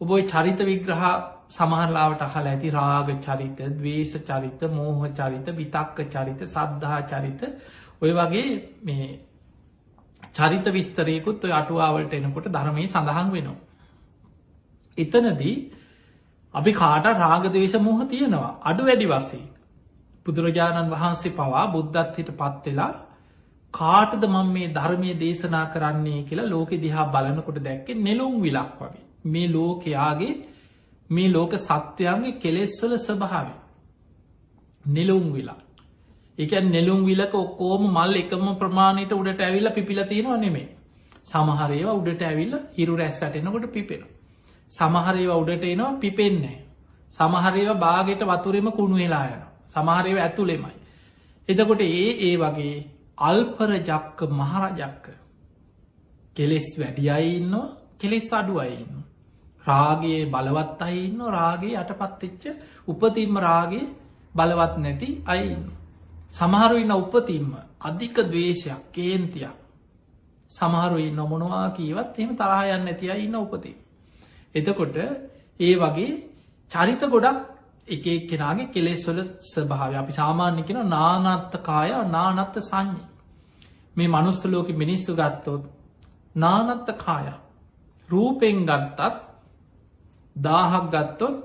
ඔබයි චරිත විග්‍රහ සමහරලාවට අහල ඇති රාග චරිත දවේශ චරිත මෝහ චරිත විතක්ක චරිත සද්ධහා චරිත ඔය වගේ මේ චරිත විස්තරයකුත් ඔය අටුවාවලට එනකොට ධර්මය සඳහන් වෙනවා. එතනදී අපි කාට රාගදවේශ මොහ තියෙනවා අඩු වැඩි වසේ. බුදුරජාණන් වහන්සේ පවා බුද්ධත්හිට පත්වෙලා කාටද මං මේ ධර්මය දේශනා කරන්නේ කියලා ලෝකෙ දිහා බලනකොට දැක්ක නෙලුම් විලක් වගේ. මේ ලෝකයාගේ මේ ලෝක සත්‍යයන්ගේ කෙලෙස්වල ස්වභාව. නෙලුම් විලා. එක නෙලුම් විලක ඔක්කෝම මල් එකම ප්‍රමාණයට උඩට ඇවිල්ල පිපිල තියෙනවා නෙමේ. සමහරේවා උඩට ඇවිල්ල හිරු රැස් වැටෙනකොට පිපෙනවා. සමහරේව උඩට එනවා පිපෙන්නේ. සමහරේව බාගෙට වතුරෙම කුණු වෙලා යන. සමහරේව ඇතුළෙමයි. එතකොට ඒ ඒ වගේ අල්පර ජක්ක මහරජක්ක කෙලෙස් වැඩි අයින්න කෙලෙස් අඩු අයින්න. රාගේ බලවත් අයින්න රාගේ යටපත්තිච්ච උපතිම්ම රාගේ බලවත් නැති අයින්න. සමහරු ඉන්න උපතිම්ම අධික දවේශයක් කේන්තියක් සමහරුයි නොමොනවා කීවත් එම තරහයන්න නැතිය ඉන්න උපතිී. එතකොට ඒ වගේ චරිත ගොඩක් එක කෙනගේ කෙලෙස්වල ස්භාව අපි සාමාන්‍ය කෙන නානත්ත කාය නානත්ත සංඥ මේ මනුස්ස ලෝක මිනිස්සු ගත්තොත් නානත්ත කාය රූපෙන් ගත්තත් දාහක් ගත්තොත්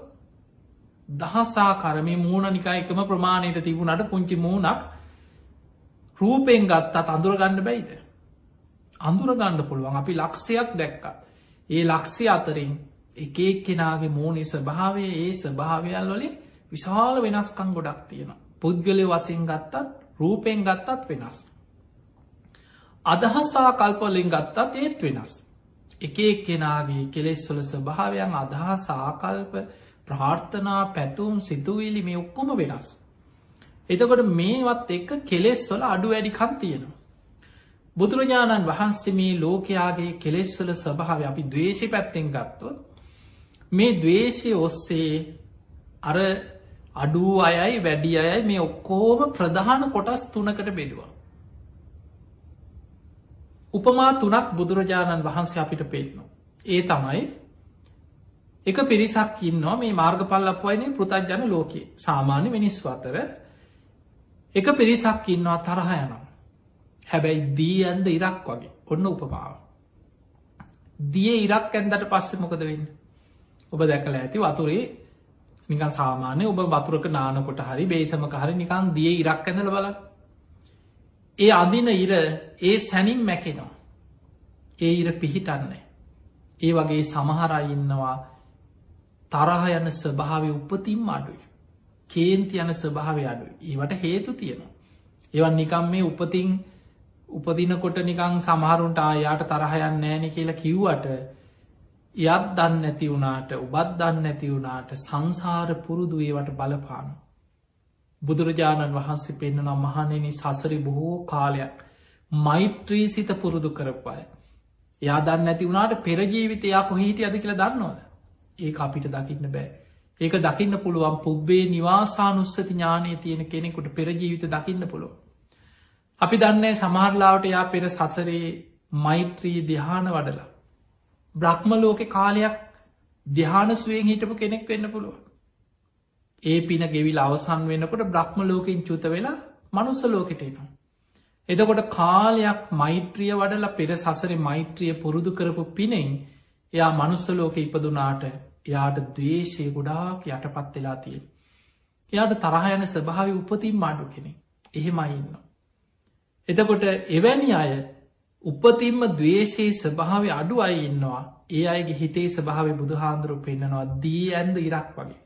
දහසා කරමි මූුණ නිකා එකම ප්‍රමාණයට තිබුණට පුංචි මූුණක් රූපෙන් ගත්තත් අඳුරගන්න බැයිද අඳුරගන්න පුළුවන් අපි ලක්ෂයක් දැක්කත් ඒ ලක්ෂය අතරින් එක එක් කෙනාගේ මෝනේ ස්භාවය ඒ ස්භාවයල් වලින් විශාල වෙනස්කං ගොඩක් තියෙන. පුද්ගලය වසින් ගත්තත් රූපයෙන් ගත්තත් වෙනස්. අදහසා කල්පොලින් ගත්තත් ඒත් වෙනස්. එක එක් කෙනාගේ කෙලෙස්වල ස්භාවයන් අදහා සාකල්ප ප්‍රාර්ථනා පැතුම් සිතුවිලි මේ ඔක්කොම වෙනස්. එතකොට මේවත් එක්ක කෙලෙස්වල අඩු වැඩිකම් තියෙනවා. බුදුරජාණන් වහන්සේ මේ ලෝකයාගේ කෙලෙස්වල ස්වභාව අපි දවේශි පැත්තෙන් ගත්තොත් මේ දවේශය ඔස්සේ අර අඩුව අයයි වැඩි අයයි මේ ඔක්කෝම ප්‍රධාන කොටස් තුනකට බෙදවා. උපමා තුනක් බුදුරජාණන් වහන්සේ අපිට පේටනවා. ඒ තමයි එක පිරිසක් ඉන්නවා මේ මාර්ගපල් අපවයිනේ පෘතජ්ජන ලෝකයේ සාමාන්‍ය මිනිස්ව අතර එක පිරිසක් ඉන්නවා තරහ යනම්. හැබැයි දී ඇන්ද ඉරක් වගේ ඔන්න උපමාව. දිය ඉරක් ඇන්දට පස්සෙ මොකද වෙන්න. ඔබ දැකල ඇති වතුරේ නිකන් සාමානය ඔබ වතුරක නානකොට හරි බේසමක හරි නිකං දිය ඉරක් ඇඳල බල ඒ අදින ඉර ඒ සැනින් මැකෙනවා. ඒ ඉර පිහිටන්නේ. ඒ වගේ සමහරයි ඉන්නවා තරහ යන ස්වභාවය උපතිම් අඩුයි. කේන්ති යන ස්වභාවය අඩුයි. ඒවට හේතු තියෙනවා. ඒවන් නිකම් මේ උපතින් උපදිනකොට නිකං සමහරුන්ට ආයාට තරහයන්න නෑන කියලා කිව්වට යත් දන්න නැති වුණාට ඔබත් දන්න නැති වුණාට සංසාර පුරුදු ඒවට බලපාන. බුදුරජාණන් වහන්සේ පෙන්න්නන මහනෙන සසරි බොහෝ කාලයක් මෛත්‍රී සිත පුරුදු කරපය. යා දන්න නැති වුණට පෙරජීවිතයා කොහිට අද කියලා දන්නවද. ඒ අපිට දකින්න බෑ. ඒක දකින්න පුළුවන් පුබ්බේ නිවාසානුස්සති ඥානය තියෙන කෙනෙකුට පෙරජීවිත දකින්න පුළුව. අපි දන්නේ සමහරලාවට යා පෙර සසරේ මෛත්‍රී දිහාන වඩලා. බ්‍රහ්ම ලෝක කාලයක් දිහානස්වයෙන් හිටපු කෙනෙක් වෙන්න පුළුව. ඒ පින ගෙවිල් අවසන් වෙනකොට බ්‍රහ්ම ලෝකින් චුත වෙලා මනුස්ස ලෝකෙට එනවා. එදකොට කාලයක් මෛත්‍රිය වඩල පෙර සසර මෛත්‍රිය පුරුදු කරපු පිනෙන් එයා මනුස්ස ලෝක ඉපදුනාට එයාට දවේශය ගොඩාක් යටපත් වෙලා තිය. එයාට තරහයන ස්භාව උපතින් මාඩු කෙනෙ එහෙමයින්න. එතකොට එවැනි අය උපතින්ම දවේශයේ ස්භාව අඩු අයි ඉන්නවා ඒ අයගේ හිතේ ස්භාව බුදුහාන්දුරු පෙන්න්නනවා දී ඇන්ද ඉරක් වගේ.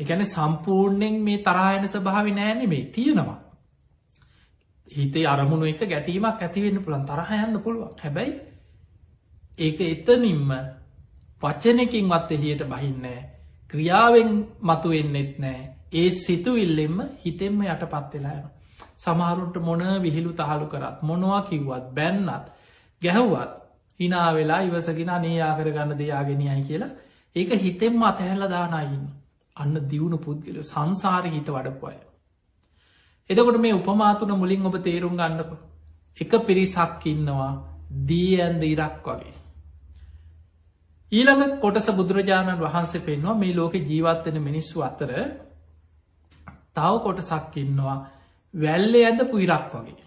එකැන සම්පූර්ණයෙන් මේ තරායන ස්භාවි නෑනෙමේ තියෙනවා. හිතේ අරමුණු එක ගැටීමක් ඇතිවෙන්න පුළන් තරහයන්න පුළුවන්. හැබැයි ඒක එතනින්ම වච්චනකින්වත් එලියට බහින්නෑ ක්‍රියාවෙන් මතුවෙන්නෙත් නෑ. ඒ සිතුවිල්ලෙම හිතෙන්ම යට පත්වෙලායන සමහරුන්ට මොන විහිළු තහලු කරත් මොනවා කිව්වත් බැන්නත් ගැහව්වත් හිනා වෙලා ඉවසගෙන නේයා කරගන්න දෙයාගෙනයයි කියලා ඒක හිතෙන්ම අතහැල්ල දානයින්න අන්න දියුණු පුද්ගලු සංසාරය හිත වඩපුය එදකොට මේ උපමාතුන මුලින් ඔබ තේරුම් ගන්නක. එක පිරිසක් ඉන්නවා දී ඇන්ද ඉරක් වගේ. ඊළඟ කොටස බුදුරජාණන් වහන්සේ පෙන්වා මේ ලෝක ජීවත්වෙන මිනිස්සු අතර තව කොටසක් ඉන්නවා වැල්ල ඇද පුයිරක් වගේ.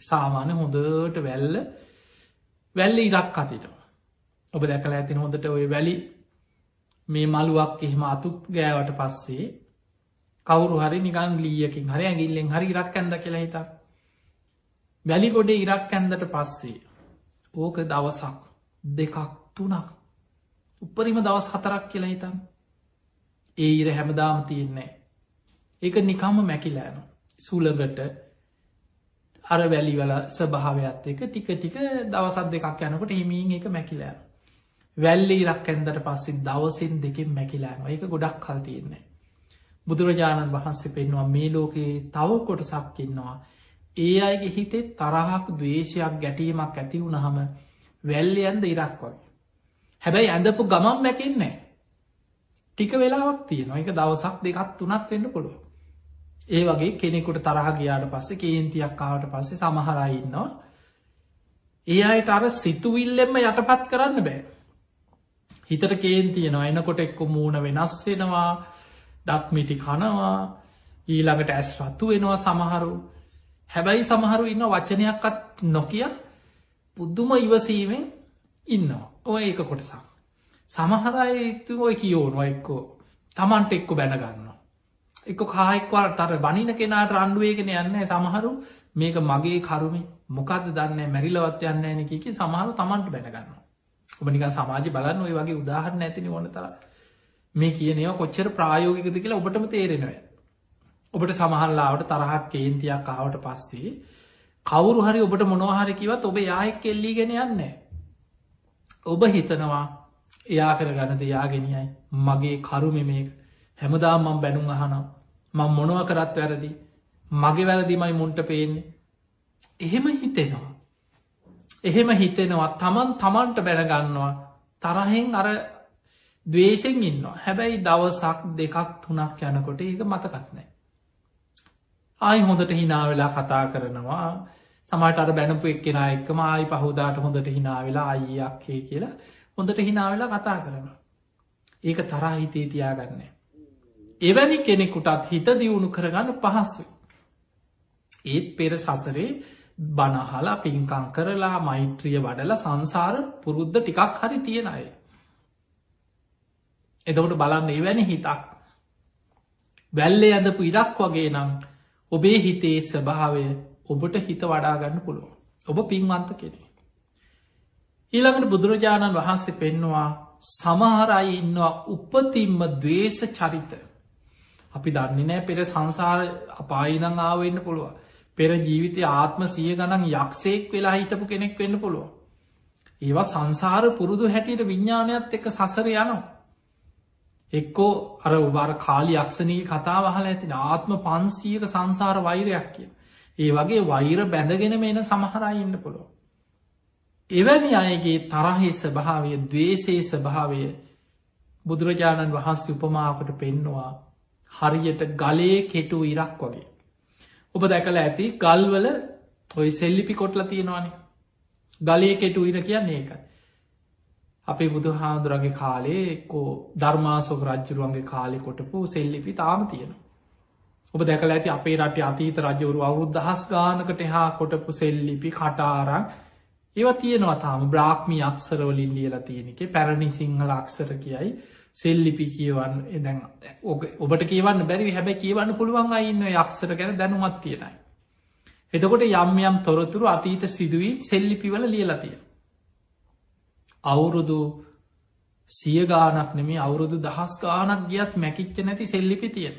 සාමාන්‍ය හොඳට වැල්ල වැල්ල ඉරක් අතිට ඔබ දැකල ඇතින හොඳට ඔය වැලි මේ මළුවක් එහෙම අතුක් ගෑවට පස්සේ කවුරු හරි නිකන් ලියකින් හරි ඇගිල්ලෙන් හරි ඉරක් ඇඳ කියලා හිතා වැලි ගොඩේ ඉරක් ඇන්දට පස්සේ ඕක දවසක් දෙකක් තුනක් උපරිම දවස් හතරක් කියලා හිතන් ඒ ඉර හැමදාම තියෙන්නේ ඒක නිකම්ම මැකිලෑන සුලගට අර වැලිවල ස්භාවයත් එක ටික ටික දවසත් දෙකක් යනකොට හිමීන් එක මැකිලෑ වැල්ලි ඉරක් ඇන්දට පස්සේ දවසින් දෙකින් මැකිලෑන ඒක ගොඩක් කල් තියෙන්නේ. බුදුරජාණන් වහන්සේ පෙන්වා මේ ලෝකයේ තව කොටසක් ඉන්නවා. ඒ අයගේ හිතේ තරහක් දවේශයක් ගැටීමක් ඇති වුණහම වැල්ලියන්ද ඉරක් වගේ. හැබැයි ඇඳපු ගමම් මැකෙන්නේ ටික වෙලාවක් තියෙනවා. එක දවසක් දෙකක් තුනක් වෙන්න පුළුව ඒ වගේ කෙනෙකුට තරහ ගියාට පස්සේ කේන්තියක් කාවට පස්සේ සමහරයින්නවා ඒ අයට අර සිතුවිල්ලෙම යටපත් කරන්න බෑ. හිතට කේන්තියනවා එනකොට එක්කො මූුණ වෙනස් වෙනවා. දක්මිටි කනවා. ඊළඟට ඇස් රත්තු වෙනවා සමහරු. හැබැයි සමහරු ඉන්න වචනයක්කත් නොකිය පුද්දුම ඉවසීමෙන් ඉන්නවා. ඔය ඒක කොටසක්. සමහරයි ඔය කියෝනවා එක්කෝ. තමන්ට එක්කො බැනගන්න එක කායෙක්වර තර බනින කෙනාට රණ්ඩුවේගෙන යන්න සමහරු මේක මගේ කරුමේ. මොකද දන්න මැරිලවත් යන්න ඇන එක සමහරු තමන්ට බැනගන්න ඔබ නික සමාජ බලන්න ඔය වගේ උදාහරණ ඇතින ඕන තර මේ කියනය කොච්චර ප්‍රායෝගිකද කියලා ඔබටම තේරෙනව ඔබට සමහල්ලාවට තරහක් කේන්තියක් කාවට පස්සේ කවුරු හරි ඔබට මොනවාහරි කිවත් ඔබ යායෙක් කෙල්ලීගෙන යන්න ඔබ හිතනවා එයා කර ගණද යාගෙනයයි මගේ කරුම මේ හැමදාම් මං බැනුම් අහනම් මං මොනව කරත් වැරදි. මගේ වැරදිමයි මුන්ට පේන්නේ. එහෙම හිතෙනවා. එහෙම හිතෙනවා තමන් තමන්ට බැනගන්නවා. තරහෙන් අර දවේශෙන් ඉන්නවා. හැබැයි දවසක් දෙකක් තුනක් යනකොට ඒක මතකත්නෑ ආයි හොඳට හිනාවෙලා කතා කරනවා. සමට අර බැනපු එක්කෙන එක්කම ආයි පහුදාට හොඳට හිනාවෙලා අයියක්කේ කියලා හොඳට හිනාවෙලා කතා කරනවා. ඒක තරා හිතේ තියාගන්න. එවැනි කෙනෙකුටත් හිත දියුණු කරගන්න පහස්සුයි ඒත් පෙර සසරේ බනහලා පින්කං කරලා මෛත්‍රිය වඩල සංසාර පුරුද්ධ ටිකක් හරි තියෙන අය. එතකොට බලන්න එවැනි හිතක්. වැල්ලේ ඇඳපු ඉරක් වගේ නම් ඔබේ හිතේ ස්වභාවය ඔබට හිත වඩාගන්න පුළුවන්. ඔබ පින්වන්ත කෙනෙ ඊළඟට බුදුරජාණන් වහන්සේ පෙන්නවා සමහරයි ඉන්නවා උපතින්ම දවේශ චරිත. අපි දන්නේ නෑ පෙර සංසාර අපායිනං ආවන්න පුළුව පෙර ජීවිතය ආත්ම සිය ගණන් යක්ෂයෙක් වෙලා හිටපු කෙනෙක් වෙන්න පුළුව ඒවා සංසාර පුරුදු හැටියට විඤ්ඥානයක් එක සසර යනවා එක්කෝ අර උබාර කාලි යක්ෂණී කතා වහල ඇතින ආත්ම පන්සීක සංසාර වෛරයක් කිය. ඒ වගේ වෛර බැඳගෙන මේන සමහරයි ඉන්න පුළො. එවැනි අයගේ තරහේ ස්භාවය දවේසේ ස්භාවය බුදුරජාණන් වහන්සේ උපමාවට පෙන්නවා හරියට ගලේ කෙටු ඉරක් වගේ. ඔබ දැකල ඇති ගල්වල ඔයි සෙල්ලිපි කොටල තියෙනවානේ ගලේ කෙටු ඉර කියන්නේ ඒකයි. අපේ බුදු හාදුරගේ කාලේ එක්කෝ ධර්මාසෝක රජ්ජුරුවන්ගේ කාලෙ කොටපු සෙල්ලිපි තාම තියෙන. ඔබ දැකල ඇති අපේ රට අතීත රජවරු අවුරුද් දහස් ගානකට හා කොටපු සෙල්ලිපි කටාරං ඒව තියෙනවා තාම බ්‍රාක්්මි අක්සරවලින් ලියලා තියෙනෙ පැරණි සිංහල අක්සර කියයි සෙල්ලිපි කියවන්න එදැන් ඔබට කියවන්න බැරි හැබැ කියවන්න පුළුවන් අයින්න යක්සර ගැන දැනුමත් තියෙනයි. එතකොට යම් යම් තොරතුරු අතීත සිදුවී සෙල්ලිපිවල ලියලතිය. අවුරුදු සිය ගානක් නෙමේ අවුරුදු දහස් ගානක් ගියත් මැකිච්ච නැති සෙල්ලිපි තියෙන.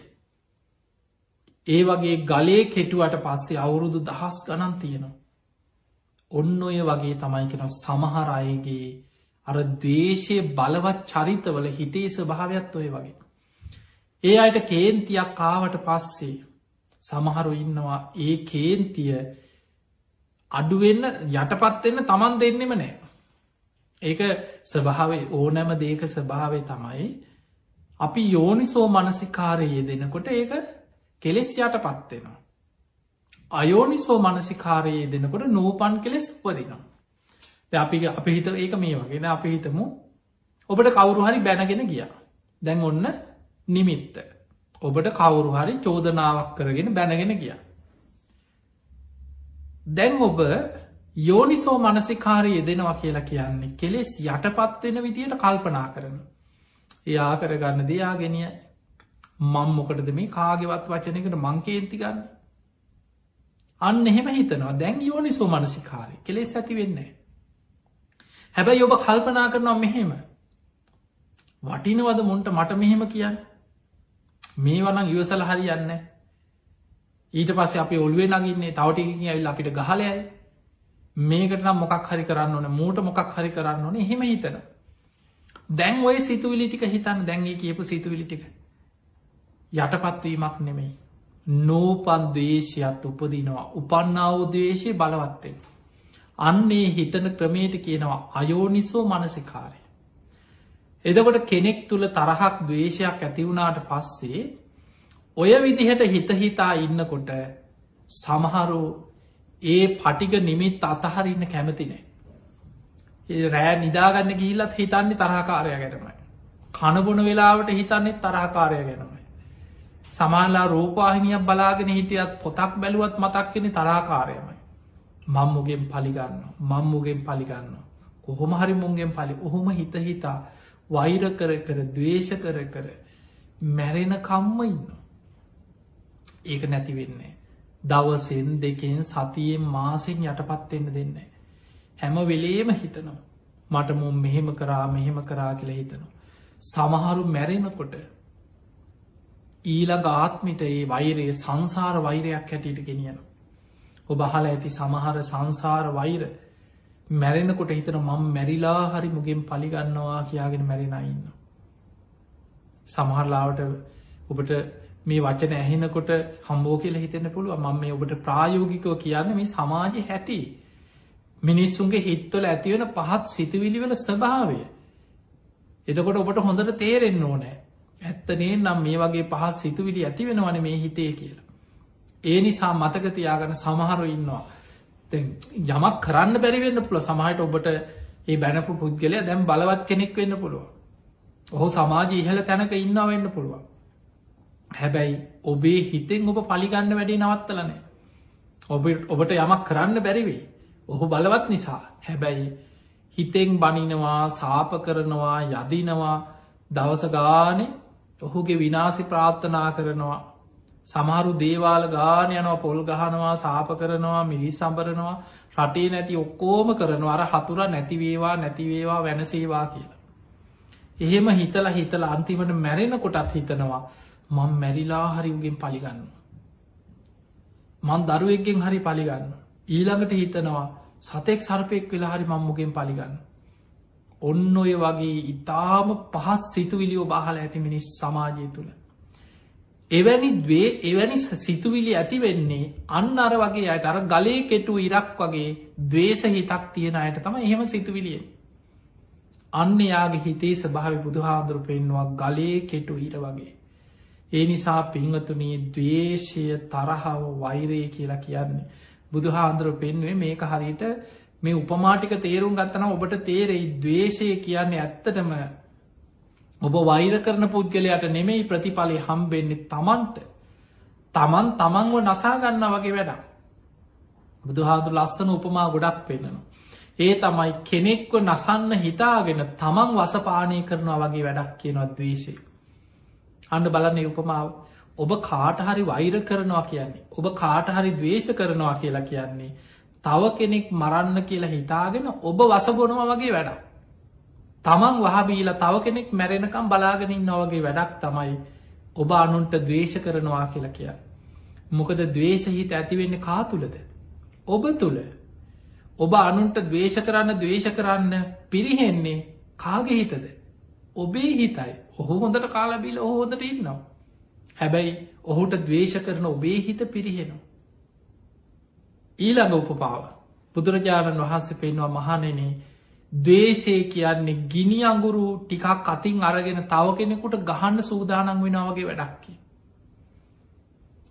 ඒ වගේ ගලේ කෙටුවට පස්සේ අවුරුදු දහස් ගණන් තියෙනවා. ඔන්න ඔය වගේ තමයි කෙන සමහර අයගේ අර දේශය බලවත් චරිතවල හිතේ ස්භාවයක් ඔය වගේ. ඒ අයට කේන්තියක් කාවට පස්සේ සමහරු ඉන්නවා ඒ කේන්තිය අඩුවෙන්න යටපත්වෙන්න තමන් දෙන්නෙම නෑ. ඒක ස්වභාවේ ඕනෑම දේක ස්වභාවේ තමයි අපි යෝනිසෝ මනසිකාරයේ දෙනකොට ඒක කෙලෙස් යට පත්වෙනවා. අයෝනිසෝ මනසිකාරයේ දෙනකොට නූපන් කෙලෙස් උපදිනවා. අපි අපි හිත ඒක මේ වගෙන අපි හිතමු ඔබට කවුරු හරි බැනගෙන ගිය. දැන් ඔන්න නිමිත්ත. ඔබට කවුරු හරි චෝදනාවක් කරගෙන බැනගෙන ගිය. දැන් ඔබ යෝනිසෝ මනසිකාරය දෙනවා කියලා කියන්නේ කෙලෙස් යටපත්වෙන විදියට කල්පනා කරන. එයා කරගන්න දෙයා ගෙනිය මං මොකටද මේ කාගෙවත් වචනකට මංකේන්ති ගන්න. අන්න එහෙම හිතනවා දැන් යෝනිසෝ මනසිකාරය කෙලෙස් ඇති වෙන්නේ. හැබැයි ඔබ කල්පනා කරනවා මෙහෙම. වටිනවද මුන්ට මට මෙහෙම කියන්න? මේ වනං ඉවසල හරියන්න ඊට පස්ස අප ඔල්ුවේ නගින්නේ තවටිකින් ඇවිල් අපිට ගහලයයි මේකට නම් මොකක් හරි කරන්න ඕන මූට මොකක් හරි කරන්න ඕන. හෙම හිතන. දැන් ඔය සිතුවිලි ටික හිතන්න. දැන්ගේ කියපු සිතුවිලි ටික. යටපත්වීමක් නෙමෙයි. නෝපන් දේශයත් උපදිනවා. උපන්නාවදේශය බලවත්තෙන් අන්නේ හිතන ක්‍රමේට කියනවා අයෝනිසෝ මනසිකාරය. එදකොට කෙනෙක් තුළ තරහක් දවේශයක් ඇතිවුණාට පස්සේ ඔය විදිහට හිතහිතා ඉන්නකොට සමහරු ඒ පටික නිමිත් අතහරන්න කැමතිනේ. රෑ නිදාගන්න ගිහිල්ලත් හිතන්නේ තරහකාරය ගැනමයි. කණබුණ වෙලාවට හිතන්නේ තරහකාරය ගැනමයි. සමාල්ලා රූපාහිනියක් බලාගෙන හිටියත් පොතක් බැලුවත් මතක්කෙන තරාකාරයමයි. මංමුගෙන් පලිගන්න මංමුගෙන් පලිගන්න කොහොම හරි මුන්ගෙන් පලි. ඔහොම හිත හිතා වෛර කර කර දවේශ කර කර මැරෙන කම්ම ඉන්න ඒක නැතිවෙන්නේ දවසෙන් දෙකෙන් සතියෙන් මාසෙන් යටපත්වෙන්න දෙන්න හැම වෙලේම හිතනවා. මට මුම් මෙහෙම කරා මෙහෙම කරා කියල හිතනවා. සමහරු මැරෙනකොට ඊළඟ ආත්මිට ඒ වෛරයේ සංසාර වෛරයක් හැටියට ගෙනියනවා. ඔබහල ඇති සමහර සංසාර වෛර මැරෙනකොට හිතන මං මැරිලා හරි මුගෙන් පලිගන්නවා කියාගෙන මැරෙනඉන්න. සමහරලාවට ඔබට මේ වචන ඇහෙනකොට හම්බෝ කියල හිතෙන පුළුව මං මේ ඔබට ප්‍රායෝගිකව කියන්න මේ සමාජ හැටි. මිනිස්සුන්ගේ හිත්වල ඇතිවෙන පහත් සිතුවිලිවල ස්වභාවය. එතකොට ඔබට හොඳට තේරෙන්න ඕනෑ. ඇත්තනේ නම් මේ වගේ පහත් සිතුවිලි ඇතිවෙනවන මේ හිතේ කියලා. ඒ නිසා මතකතියාගන සමහරු ඉන්නවා. යමක් කරන්න බැරිවෙන්න පුළ සමහට ඔබට ඒ බැනපු පුද්ගලය දැම් බලවත් කෙනෙක් වෙන්න පුළුව ඔහු සමාජ ඉහල තැනක ඉන්න වෙන්න පුළුවන්. හැබැයි ඔබේ හිතෙන් ඔබ පලිගන්න වැඩි නවත්තලනෑ ඔබ ඔබට යමක් කරන්න බැරිවේ ඔහු බලවත් නිසා. හැබැයි හිතෙන් බනිනවා සාප කරනවා යදිනවා දවස ගානේ ඔහුගේ විනාසි ප්‍රාර්ථනා කරනවා. සමහරු දේවාල ගාන යනවා පොල් ගහනවා සාප කරනවා මිරිස් සම්බරනවා රටේ නැති ඔක්කෝම කරනවා අර හතුර නැතිවේවා නැතිවේවා වැනසේවා කියලා. එහෙම හිතල හිතල අන්තිමට මැරෙන කොටත් හිතනවා මං මැරිලා හරිුගෙන් පලිගන්න. මං දරුවෙක්ගෙන් හරි පලිගන්න. ඊළඟට හිතනවා සතෙක් සර්පයෙක් වෙලා හරි මංමුගෙන් පලිගන්න. ඔන්න ඔය වගේ ඉතාම පහත් සිතුවිලියෝ බහල ඇති මිනිස් සමාජය තුළ. එවැනි දවේ එවැනි සිතුවිලි ඇති වෙන්නේ අන්න අර වගේ අයට අර ගලේ කෙටු ඉරක් වගේ දවේශ හිතක් තියෙන අයට තම එහෙම සිතුවිලිය. අන්න යාගේ හිතේ සභාව බුදුහාදුරු පෙන්වා ගලේ කෙටු ඉර වගේ. ඒ නිසා පිංහතුනී දවේශය තරහාව වෛරය කියලා කියන්නේ. බුදුහාන්දුරු පෙන්වේ මේක හරිට මේ උපමාටික තේරුම් ගත්තන ඔබට තේරෙයි දවේශය කියන්නේ ඇත්තටම ඔබ වෛර කරන පුද්ගලයට නෙමෙයි ප්‍රතිඵලය හම්බෙන්නේ තමන්ට තමන් තමන්ව නසාගන්න වගේ වැඩ බුදුහාදු ලස්සන උපමා ගොඩක් පෙන්න්නනවා. ඒ තමයි කෙනෙක්ව නසන්න හිතාගෙන තමන් වසපානය කරනවා වගේ වැඩක් කියනවත් දවේශය. අන්න බලන්න උපමාව ඔබ කාටහරි වෛර කරනවා කියන්නේ. ඔබ කාටහරි දවේශ කරනවා කියලා කියන්නේ. තව කෙනෙක් මරන්න කියලා හිතාගෙන ඔබ වසගොනවා වගේ වැඩක්. තමන් වහබීලා තව කෙනෙක් මැරෙනකම් බලාගෙනින් නොවගේ වැඩක් තමයි ඔබ අනුන්ට දවේශ කරනවා කියලා කිය. මොකද දවේශහිත ඇතිවෙන්න කා තුළද. ඔබ තුළ ඔබ අනුන්ට දවේශ කරන්න දවේශ කරන්න පිරිහෙන්නේ කාගේ හිතද. ඔබේ හිතයි ඔහු හොඳට කාලබිල හෝදට ඉන්නවා. හැබැයි ඔහුට දවේශ කරන ඔබේ හිත පිරිහෙනවා. ඊළඟ උපපාව බුදුරජාණන් වහන්සේ පෙන්වා මහනෙනේ දේශය කියන්නේ ගිනි අඟුරු ටිකක් අතින් අරගෙන තව කෙනෙකුට ගහන්න සූදානන් වෙනවගේ වැඩක්කි.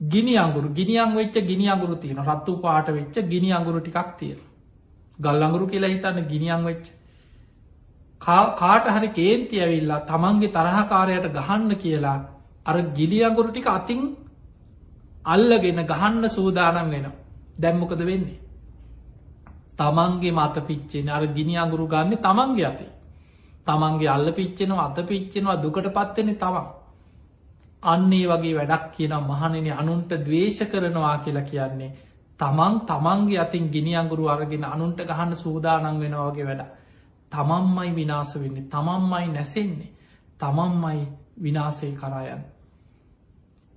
ගිනි අඟුරු ගිනිියන් වෙච්ච ගිනි අඟුරු තියෙන රත්තු පාට වෙච්ච ගිනි අඟුරු ටිකක් තියෙන ගල් අඟුරු කියලා හිතන්න ගිනිියන් වෙච්ච. කාට හරි කේන්ති ඇවිල්ලා තමන්ගේ තරහකාරයට ගහන්න කියලා අර ගිලි අඟුරු ටික අතින් අල්ලගෙන ගහන්න සූදානම් වෙන දැම්මොකද වෙන්නේ? තමන්ගේ මත පිච්චෙන අර ගිනි අඟුරු ගන්න තමන්ගේ අති. තමන්ගේ අල්ල පිච්චෙනවා අත පිච්චෙනවා දුකට පත්වෙන තමන්. අන්නේ වගේ වැඩක් කියන මහනෙන අනුන්ට දවේශ කරනවා කියලා කියන්නේ තමන් තමන්ගේ අතින් ගිනි අඟුරු අරගෙන අනුන්ට ගහන්න සූදානන් වෙනවාගේ වැඩ තමන්මයි විනාස වෙන්නේ තමන්මයි නැසෙන්නේ තමන්මයි විනාසේ කරායන්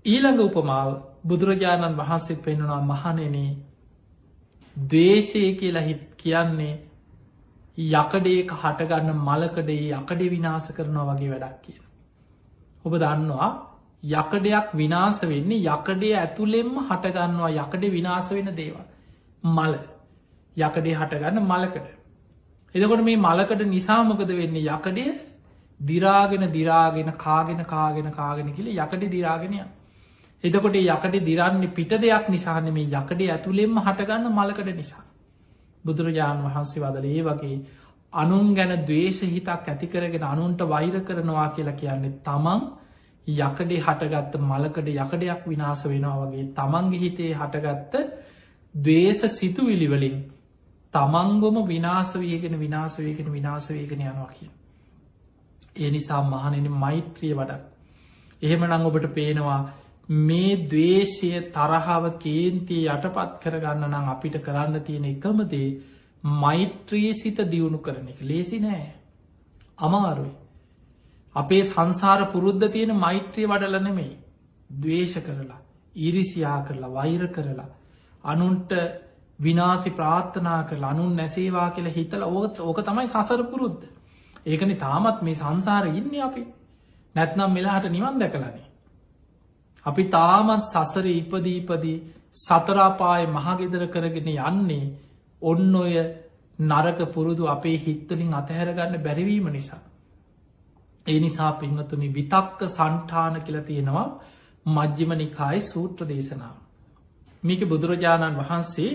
ඊළඟ උපමාව බුදුරජාණන් වහන්සේ පෙන්නුනා මහනෙනේ දවේශය කියලා හිත් කියන්නේ යකඩේක හටගන්න මලකඩේ යකඩේ විනාස කරනවා වගේ වැඩක් කියන. ඔබ දන්නවා යකඩයක් විනාස වෙන්නේ යකඩේ ඇතුළෙෙම්ම හටගන්නවා යකඩ විනාස වෙන දේවල්. මල යකඩේ හටගන්න මලකට. එදකොට මේ මලකට නිසාමකද වෙන්නේ යකඩය දිරාගෙන දිරාගෙන කාගෙන කාගෙන කාගෙන කියල යකඩ දිරාගෙනයක්. එතකොට යකට දිරන්නේ පිට දෙයක් නිසාන මේ යකඩේ ඇතුළෙෙම හටගන්න මලකට නිසා. බුදුරජාණන් වහන්සේ වදල ඒ වගේ අනුන් ගැන දවේශ හිතක් ඇතිකරගෙන අනුන්ට වෛර කරනවා කියලා කියන්නේ තමන් යකඩේ හටගත්ත මලකට යකඩයක් විනාස වෙනවා වගේ තමන්ගේ හිතේ හටගත්ත දවේශ සිතුවිලිවලින් තමන්ගොම විනාසවයගෙන විනාසවයගෙන විනාසවයගෙන යනවා කිය. ඒ නිසා මහනෙන මෛත්‍රිය වඩ. එහෙම නං ඔබට පේනවා මේ දවේශය තරහාව කේන්තිය යටපත් කරගන්න නම් අපිට කරන්න තියෙන එකමදේ මෛත්‍රී සිත දියුණු කරන එක. ලේසි නෑ. අමාරුයි. අපේ සංසාර පුරුද්ධ තියෙන මෛත්‍රී වඩල නෙමෙයි. දවේශ කරලා ඉරිසියා කරලා වෛර කරලා අනුන්ට විනාසි ප්‍රාර්ථනා කර අනුන් නැසේවා කියලා හිතල ඕත් ඕක තමයි සසර පුරුද්ධ ඒකන තාමත් මේ සංසාර ඉන්න අපි. නැත්නම් මෙලාහට නිවන් දැකලනේ. අපි තාමත් සසර ඉපදීපදී සතරාපාය මහගෙදර කරගෙන යන්නේ ඔන්න ඔය නරක පුරුදු අපේ හිත්තලින් අතහැරගන්න බැරිවීම නිසා. ඒ නිසා පිංහතුනි විතක්ක සන්ටාන කියල තියෙනවා මජ්්‍යමනිකායි සූත්‍ර දේශනාව. මේක බුදුරජාණන් වහන්සේ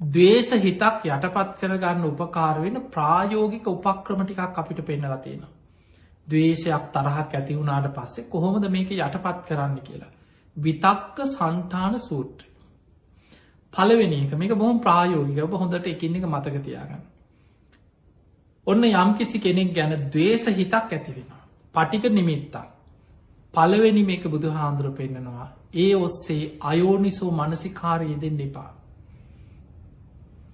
දවේශ හිතක් යටපත් කරගන්න උපකාරවෙන ප්‍රායෝගික උපක්‍රමටිකක් අපිට පෙන්නල තියෙනවා. දවේශයක් තරහක් ඇති වුණාට පස්සේ කොහොමද මේක යටපත් කරන්න කියලා. විතක්ක සන්ටාන සූට්‍ර. පලවෙනි එක මේක බොහොම ප්‍රායෝගික ඔබ හොඳට එකින් එක මතකතියාගන්න. ඔන්න යම්කිසි කෙනෙක් ගැන දවේශ හිතක් ඇතිවෙනවා. පටික නිමිත්තා. පලවෙනි මේක බුදු හාන්දුර පෙන්න්නනවා. ඒ ඔස්සේ අයෝනිසෝ මනසිකාරය දෙන්න එපා.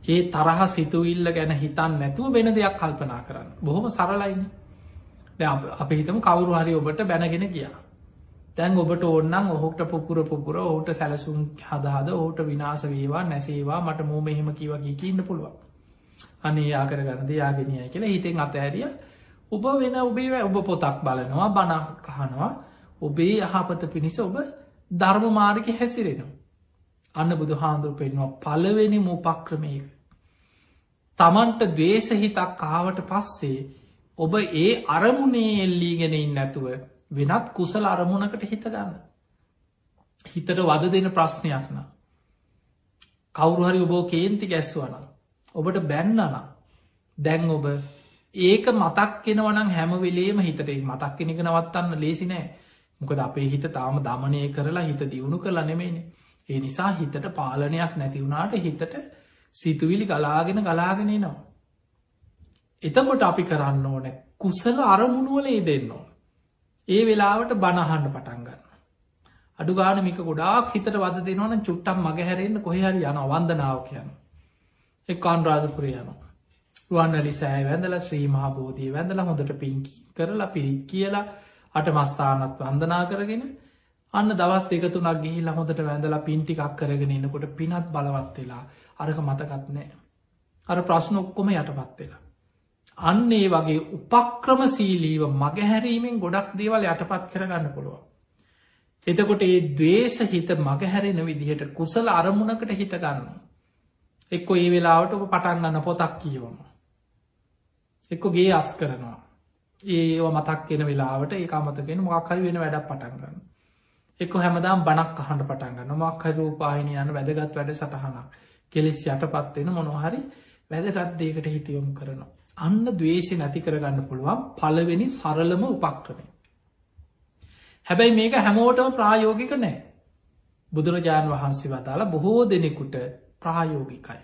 ඒ තරහ සිතුවිල්ල ගැන හිතන් නැතුව වෙන දෙයක් කල්පනා කරන්න බොහොම සරලයින්න අප හිතම කවුරු හරි ඔබට බැනගෙන ගියා. තැන් ඔබට ඔන්නම් ඔහුට පුපුර පුපුර ඔහුට සැලසුම් හදහද ඔහුට විනාස වේවා නැසේවා මට මෝ මෙහෙම කිවගේ කියන්න පුළුවන්. අනේ ආකර ගණද යාගෙනය කියලා හිතෙන් අතඇරිය ඔබ වෙන ඔබේ ඔබ පොතක් බලනවා බණ කහනවා ඔබේ යහපත පිණිස ඔබ ධර්ම මාර්ග හැසිරෙනවා. අන්න බුදු හාන්දුර පෙන්වා පලවෙනි මූපක්‍රමයක. තමන්ට දවේශ හිතක් කාවට පස්සේ ඔබ ඒ අරමුණේ එල්ලීගෙනයින් නැතුව වෙනත් කුසල අරමුණකට හිතගන්න. හිතට වද දෙන ප්‍රශ්නයක්න. කවුරුහරි ඔබෝ කේන්ති ගැස්වන. ඔබට බැන්නන දැන් ඔබ ඒක මතක් කෙනවනම් හැමවෙලේම හිතට මතක් කෙනෙක නවත්තන්න ලේසි නෑ මොකද අපේ හිත තාම දමනය කරලා හිත දියුණු කළ නෙමේනේ ඒ නිසා හිතට පාලනයක් නැතිවුණට හිතට සිතුවිලි ගලාගෙන ගලාගෙන නවා. එතකොට අපි කරන්න ඕන කුසල අරමුණුවල දෙන්න ඕන. ඒ වෙලාවට බණහන්න පටන්ගන්න. අඩු ගානමික ගොඩාක් හිතට වද දෙනවන චුට්ටම් මගහැරෙන්න්න කොහරි යන වන්දනාව කියන. එක් අන්රාධපුර යනවා. රුවන්නලි සෑ වැඳල ශ්‍රී මහබෝධී වැඳල හොඳට පින්කි කරලා පිරිත් කියලා අට මස්ථානත් වන්දනා කරගෙන අන්න දවස් දෙකතුනක් ගිහිලා හොඳට වැඳලා පින්ටිකක් කරගෙන එන්නකොට පිනත් බලවත් වෙලා අරක මතකත් නෑ. අර ප්‍රශ්න ඔක්කොම යටපත් වෙලා. අන්න ඒ වගේ උපක්‍රම සීලීව මගහැරීමෙන් ගොඩක් දේවල් යටපත් කරගන්න පුළුවන්. එතකොට ඒ දවේශ හිත මගහැරෙන විදිහට කුසල අරමුණකට හිතගන්න. එක්කො ඒ වෙලාවට ඔබ පටන් ගන්න පොතක් කියවම. එක්කො ගේ අස් කරනවා. ඒ මතක් කියෙන වෙලාවට ඒ අමතකෙන මොක්හරි වෙන වැඩක් පටන්ගන්න. එක්ක හැමදාම් බණක් අහන්ට පටන්ගන්න මක්හරූපාහිනි යන වැදගත් වැඩ සටහනක් කෙලෙස් යටපත්වෙන මොනොහරි වැදගත් දේකට හිතියොම් කරනවා. අන්න දවේශය නැති කරගන්න පුළුවන් පලවෙනි සරලම උපක්‍රමය. හැබැයි මේක හැමෝටම ප්‍රායෝගික නෑ. බුදුරජාණන් වහන්සේ වදාලා බොහෝ දෙනෙකුට ප්‍රායෝගිකයි.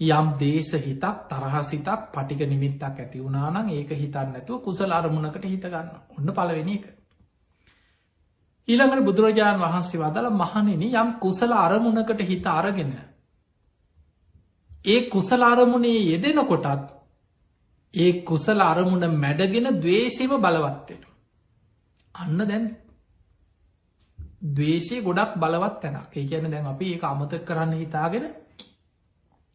යම් දේශ හිතක් තරහසිතක් පටික නිමිත්තක් ඇති වුණනම් ඒක හිතන්න ඇතුව කුසල අරමුණකට හිතගන්න ඔන්න පලවෙනි එක. ඊළඟට බුදුරජාණන් වහන්සේ වදල මහනෙන යම් කුසල අරමුණකට හිත අරගෙන. ඒ කුසල අරමුණේ යෙදෙන කොටත් ඒ කුසල අරමුණ මැඩගෙන දවේශීම බලවත්වෙන. අන්න දැන් දවේශය ගොඩක් බලවත් තැනක් ඒ කියන දැන් අපි ඒ අමතක කරන්න හිතාගෙන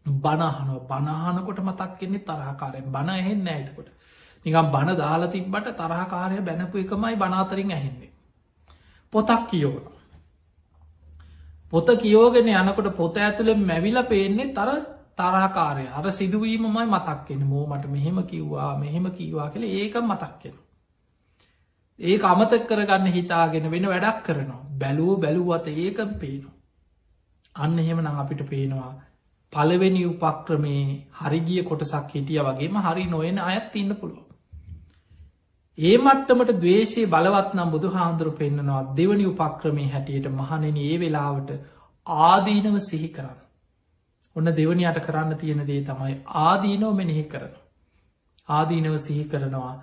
බනහනුව බනහනකොට මතක් කෙන්නේ තරහකාරයෙන් බණ එහෙන්න ඇතකොට නිකම් බණ දාලා තිබ්බට තරහකාරය බැනපු එකමයි බනාතරින් ඇහෙන්නේ. පොතක් කියෝන. පොත කියෝගෙන යනකොට පොත ඇතුළෙ මැවිල පේන්නේ තර තරාකාරය අර සිදුවීමමයි මතක්කෙන මෝ මට මෙහෙම කිව්වා මෙහෙම කීවා කියල ඒක මතක්කෙන. ඒක අමතක් කරගන්න හිතාගෙන වෙන වැඩක් කරනවා බැලූ බැලූවත ඒකම් පේනවා. අන්න එහෙම නං අපිට පේනවා පළවෙනි උපක්‍රමේ හරිගිය කොටසක් හිටිය වගේම හරි නොයන අයත් ඉන්න පුළුව. ඒ මට්ටමට දවේශයේ බලවත්නම් බුදු හාන්දුරු පෙන්න්නනවා දෙවනි උපක්‍රමේ හැටියට මහනෙන ඒ වෙලාවට ආදීනව සිහි කරන්න. ඔන්න දෙවනියට කරන්න තියෙන දේ තමයි ආදීනෝ මෙනෙහි කරන. ආදීනව සිහි කරනවා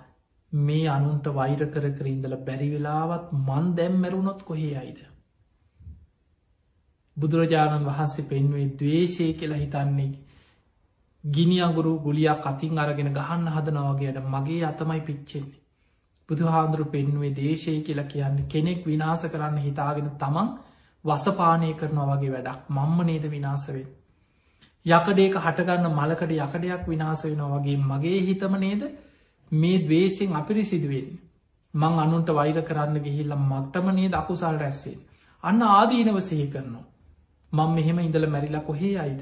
මේ අනුන්ට වෛර කර කරින්දල බැරිවෙලාවත් මන් දැම් මැරුණොත් කොහේ අයිද. බුදුරජාණන් වහන්සේ පෙන්වේ දවේශය කියලා හිතන්නේ ගිනි අගුරු ගුලියක් අතින් අරගෙන ගහන්න හදනවාගේයට මගේ අතමයි පිච්චෙන්නේ. බුදුහාන්දුරු පෙන්වේ දේශය කියලා කියන්න කෙනෙක් විනාස කරන්න හිතාගෙන තමන් වසපානය කරනවා වගේ වැඩක් මම්ම නේද විනාසවෙන්. යකඩේක හටගන්න මලකට යකඩයක් විනාස වෙනවා වගේ මගේ හිතම නේද මේ දවේසිෙන් අපිරි සිදුවෙන් මං අනුන්ට වෛර කරන්න ගිහිල්ල මක්ටම නේද අකුසල් රැස්වෙන්. අන්න ආදීනව සහි කරනවා. මං මෙහෙම ඉඳල මැරිලා කොහේ අයිද.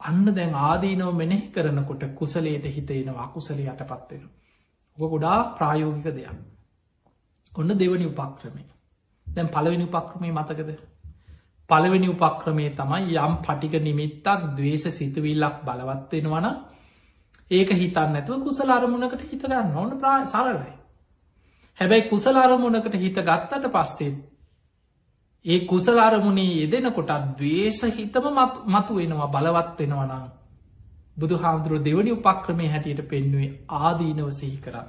අන්න දැන් ආදීනව මෙනෙහි කරනකොට කුසලයට හිතේනවා අකුසල යට පත්වෙනවා. ඔක ගොඩා ප්‍රායෝගික දෙයක්. ඔන්න දෙවනි උපක්‍රමය. දැන් පලවෙනි උපක්‍රමය මතකද. පළවෙනි උපක්‍රමේ තමයි යම් පටික නිමිත්තක් දවේශ සිතුවිල්ලක් බලවත්වෙනවන ඒක හිතන්න ඇතුව කුසල අරමුණකට හිතගන්න ඕන ප්‍රා සරලයි. හැබැයි කුසල අරමුණකට හිත ගත්තට පස්සෙත් ඒ කුසල අරමුණේ යෙදෙනකොටත් දවේශ හිතම මතු වෙනවා බලවත් වෙනවනම් බුදු හාමුදුරුව දෙවනි උපක්‍රමය හැටියට පෙන්නුවේ ආදීනව සිහි කරන්න.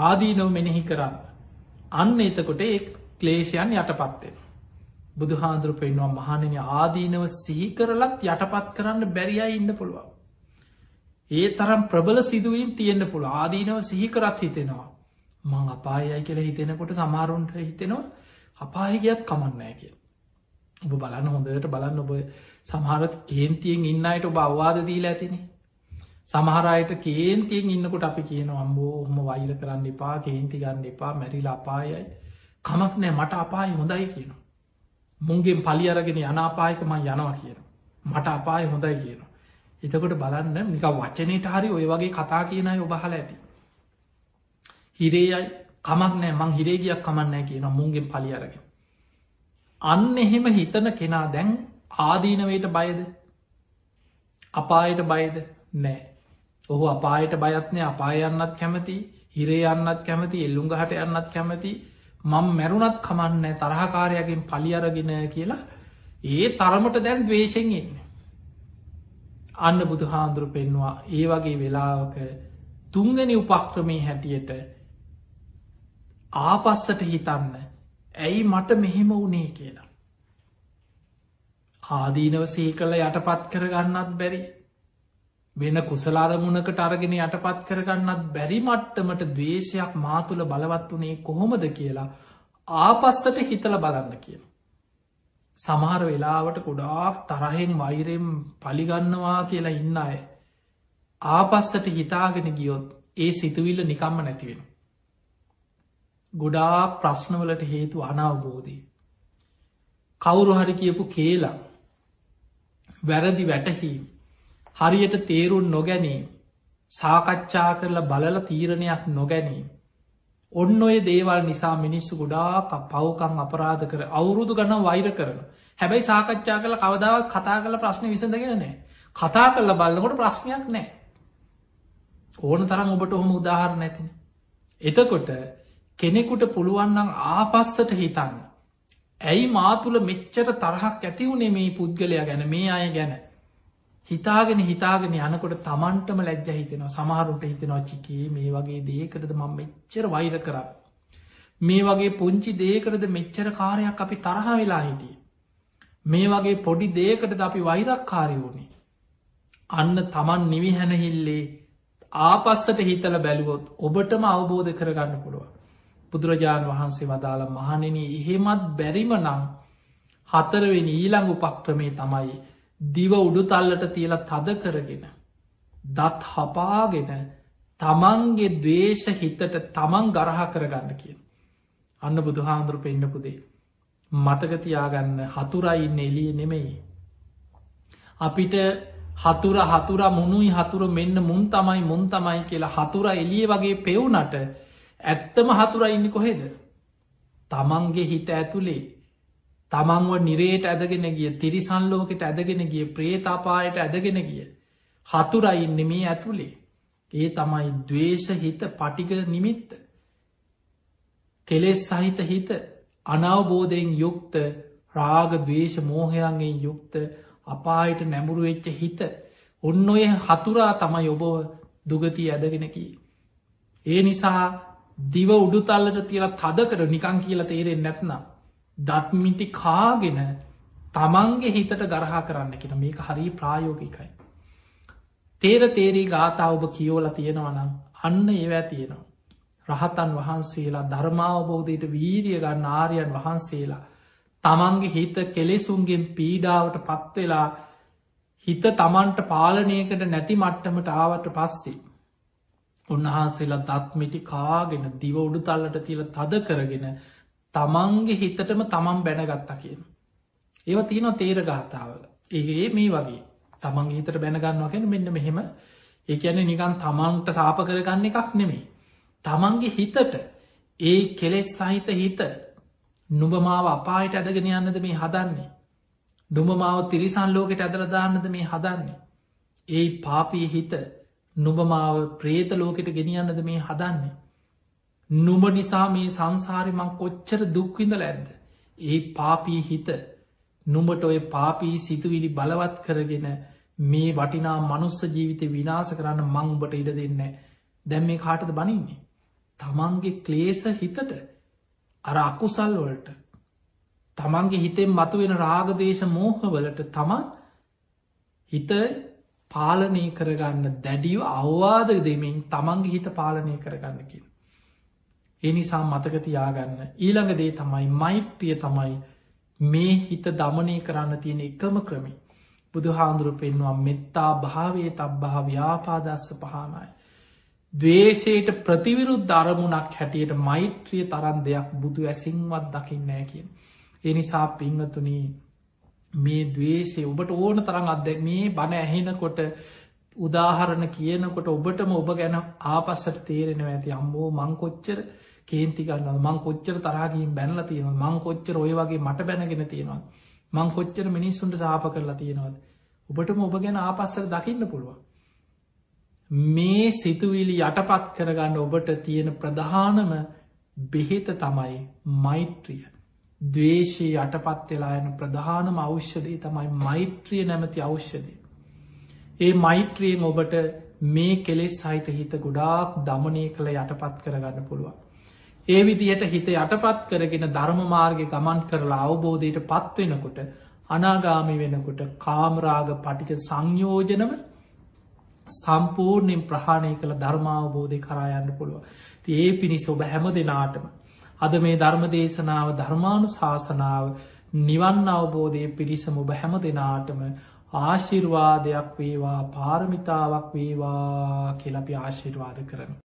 ආදීනව මෙනෙහි කරන්න. අන්න එතකොට ඒ ක්ලේෂයන් යටපත්වෙන. බුදු හාදුරු පෙන්වා මහනන ආදීනව සිහි කරලත් යටපත් කරන්න බැරිය ඉන්න පුළුවන්. ඒ තරම් ප්‍රබල සිදුවීම් තියෙන්න්න පුළ ආදීනව සිහිකරත් හිතෙනවා. මං අපායයි කියලා හිතෙනකොට සමාරුන්ට හිතෙනවා අපාහිගත් කමන්නෑ කිය. ඔබ බලන්න හොඳට බලන්න ඔබ සමහරත් කේන්තියෙන් ඉන්න අයට ඔබ අවවාද දීල ඇතිනේ සමහරයට කේන්තියෙන් ඉන්නකොට අපි කියන අම්බෝ හොම වෛල කරන්න එපා කේන්ති ගන්න එපා මැරිලා අපායයි කමක් නෑ මට අපාය හොඳයි කියන මුන්ගේ පලි අරගෙන යනාපායකම යනවා කියන. මට අපාය හොඳයි කියන. එතකොට බලන්න නික වචනයට හරි ඔය වගේ කතා කියනයි ඔබහල ඇති. හිරේයයි කමක් නෑ මං හිරේගයක් කමන්නෑ කියන මුන්ගේ පලි අරගෙන. අන්න එහෙම හිතන කෙනා දැන් ආදීනවයට බයද? අපායට බයද? නෑ ඔහු අපායට බයත්නය අපායන්නත් කැමති හිරේ යන්නත් කැමති එල්ලුංගහට යන්නත් කැමති මං මැරුණත් කමන්න තරහකාරයගෙන් පලියරගෙන කියලා. ඒ තරමට දැන් දවේශෙන් එන්න අන්න බුදු හාන්දුරු පෙන්වා ඒ වගේ වෙලාවක තුංගනි උපක්‍රමී හැටියට ආපස්සට හිතන්න ඇයි මට මෙහෙම වනේ කියලා. ආදීනව සහි කළ යටපත් කරගන්නත් බැරි. වෙන කුසලාරමුණකට අරගෙන යටපත් කරගන්නත් බැරි මට්ටමට දවේශයක් මාතුළ බලවත් වනේ කොහොමද කියලා ආපස්සට හිතල බලන්න කියන. සමහර වෙලාවට ගොඩාක් තරහෙන් වෛරෙන් පලිගන්නවා කියලා ඉන්න අය. ආපස්සට හිතාගෙන ගියොත් ඒ සිතුවිල්ල නිකම්ම නැතිවෙන. ගොඩා ප්‍රශ්නවලට හේතු අනවබෝධී. කවුරු හරි කියපු කියලා වැරදි වැටහීම් හරියට තේරුන් නොගැනීම් සාකච්ඡා කරලා බලල තීරණයක් නොගැනීම්. ඔන්න ඔය දේවල් නිසා මිනිස්සු ගොඩාක් පවකං අපරාධ කර අවුරුදු ගන්න වෛර කරන. හැබැයි සාකච්ඡා කල කවදාවත් කතා කල ප්‍රශ්න විසඳගෙන නෑ කතා කරල බලන්නකොට ප්‍රශ්නයක් නෑ ඕන තරම් ඔබට ඔහොම උදාහර නැතින. එතකොට කෙනෙකුට පුළුවන්නම් ආපස්සට හිතන්න. ඇයි මාතුළ මෙච්චර තරහක් ඇතිවුණේ මේ පුද්ගලයා ගැන මේ අය ගැන? හිතාගෙන හිතාගෙන යනකොට තමන්ටම ලැජ්ජ හිතෙනවා. සමහරුට හිතෙනවා චිකේ මේ වගේ දේකරද මං මෙච්චර වෛර කර මේ වගේ පුංචි දේකරද මෙච්චර කාරයක් අපි තරහ වෙලා හිටිය? මේ වගේ පොඩි දේකටද අපි වෛරක් කාරයෝනේ අන්න තමන් නිවි හැනහිල්ලේ ආපස්සට හිතල බැලුවොත් ඔබටම අවබෝධ කරගන්න පුළුව බුදුරජාණන් වහන්සේ වදාළ මහනෙන එහෙමත් බැරිම නම් හතරවෙනි ඊළඟ උපක්‍රමේ තමයි දිව උඩුතල්ලට තියලා තද කරගෙන දත් හපාගෙන තමන්ගේ දවේශ හිතට තමන් ගරහ කරගන්න කිය. අන්න බුදුහාන්දුරු පෙන්න්නපුදේ. මතකතියාගන්න හතුරයින්න එලිය නෙමෙයි. අපිට හතුර හතුර මුණුයි හතුර මෙන්න මුන් තමයි මුන් තමයි කියලා හතුර එලිය වගේ පෙවුනට ඇත්තම හතුර ඉන්න කොහෙද. තමන්ගේ හිත ඇතුළේ තමන්ව නිරේට ඇදගෙන ගිය තිරිසන්ලෝකට ඇදගෙන ගිය ප්‍රේතාපායට ඇදගෙන ගිය. හතුරයින්න මේ ඇතුළේ. ඒ තමයි දවේශ හිත පටික නිමිත්ත. කෙලෙස් සහිත හිත අනවබෝධයෙන් යුක්ත රාග දවේශ මෝහයන්ගෙන් යුක්ත අපායට නැමුරු වෙච්ච හිත ඔන්න ඔය හතුරා තමයි ඔබව දුගති ඇදගෙනකි. ඒ නිසා දිව උඩුතල්ලට තියලා තද කර නිකං කියලා තේරෙන් නැත්නම් දත්මිටි කාගෙන තමන්ගේ හිතට ගරහා කරන්න කියෙන මේක හරි ප්‍රායෝගිකයි. තේර තේරී ගාතා ඔබ කියෝල තියෙනවනම් අන්න ඒවැ තියෙනවා. රහතන් වහන්සේලා ධර්මාවබෝධයට වීරිය ගන්න ආරයන් වහන්සේලා තමන්ගේ හිත කෙලෙසුන්ගෙන් පීඩාවට පත්වෙලා හිත තමන්ට පාලනයකට නැති මට්ටමට ආවට පස්සේ. උන්වහන්සේලා දත්මිටි කාගෙන දිව උඩු තල්ලට තිල තද කරගෙන තමන්ගේ හිතටම තමන් බැනගත්තා කියන. ඒව තියන තේර ගාථාවල ඒ මේ වගේ තමන් හිතට බැනගන්නවාගෙන මෙන්න මෙහෙම ඒ ඇන නිකන් තමන්ට සාප කරගන්න එකක් නෙමේ. තමන්ගේ හිතට ඒ කෙලෙස් සහිත හිත නුබමාව අපායට ඇදගෙන යන්නද මේ හදන්නේ. නුබමාව තිරිසන් ලෝකෙට ඇදරදාන්නද මේ හදන්නේ. ඒ පාපී හිත නුබමාව ප්‍රේත ලෝකෙට ගෙනියන්නද මේ හදන්නේ. නුඹ නිසා මේ සංසාරිමං කොච්චර දුක්විඳල ඇද්ද. ඒ පාපී හිත නුඹට ඔය පාපී සිතුවිලි බලවත් කරගෙන මේ වටිනා මනුස්ස ජීවිත විනාස කරන්න මංඹට ඉඩ දෙන්න දැම් මේ කාටද බනින්නේ. තමන්ගේ ක්ලේස හිතට අර අකුසල් වලට තමන්ගේ හිතෙන් මතුවෙන රාගදේශ මෝහවලට තමන් හිත පාලනය කරගන්න දැඩියව අවවාද දෙමින් තමන්ගේ හිත පාලනය කරගන්න කිය. එනිසා මතකතියාගන්න ඊළඟදේ තමයි මෛත්‍රිය තමයි මේ හිත දමනය කරන්න තියෙන එකම ක්‍රමි බුදු හාන්දුරු පෙන්වා මෙත්තා භාවේ තබ්බහ ව්‍යාපාදස්ස පහනයි. දවේශයට ප්‍රතිවිරුද් අරමුණක් හැටියට මෛත්‍රිය තරන් දෙයක් බුදු ඇසිංවත් දකින්නෑ කියෙන්. එනිසා පිංහතුනී මේ දවේශය ඔබට ඕන තරම් අදැ මේ බණ ඇහෙනකොට උදාහරණ කියනකොට ඔබටම ඔබ ගැන ආපස්සට තේරෙනව ඇති අම්බෝ මංකොච්චර කේන්ති ගන්න මං කොච්චර තරහගින් බැනල තියෙන මං කොච්චර ඔය වගේ මට බැනගෙන තියෙනවා මං කොච්චර මිනිස්සුන්ට සාප කරලා තියෙනවද? ඔබටම ඔබ ගැන ආපස්සර දකින්න පුළුවන්. මේ සිතුවිලි යටපත් කරගන්න ඔබට තියෙන ප්‍රධානම බෙහෙත තමයි මෛත්‍රිය. දවේශයේ යටපත් වෙලා යන ප්‍රධානම අවශ්‍යදේ තමයි මෛත්‍රිය නැමති අවශ්‍යදේ ඒ මෛත්‍රියෙන් ඔබට මේ කෙලෙස් සහිත හිත ගොඩාක් දමනය කළ යටපත් කරගන්න පුළුවන්. ඒ විදිහට හිත යටපත් කරගෙන ධර්ම මාර්ග ගමන් කරලා අවබෝධයට පත්වෙනකොට අනාගාමි වෙනකොට කාමරාග පටික සංයෝජනව සම්පූර්ණයෙන් ප්‍රහාණය කළ ධර්මාවබෝධය කරායන්න පුළුව. ති ඒ පිණිස ඔබ හැම දෙනාටම. අද මේ ධර්ම දේශනාව ධර්මානු ශාසනාව නිවන් අවබෝධය පිරිසම ඔබ හැම දෙනාටම ආශිර්වාදයක් වේවා පාරමිතාවක් වේවා කියලපි ආශිර්වාද කරන.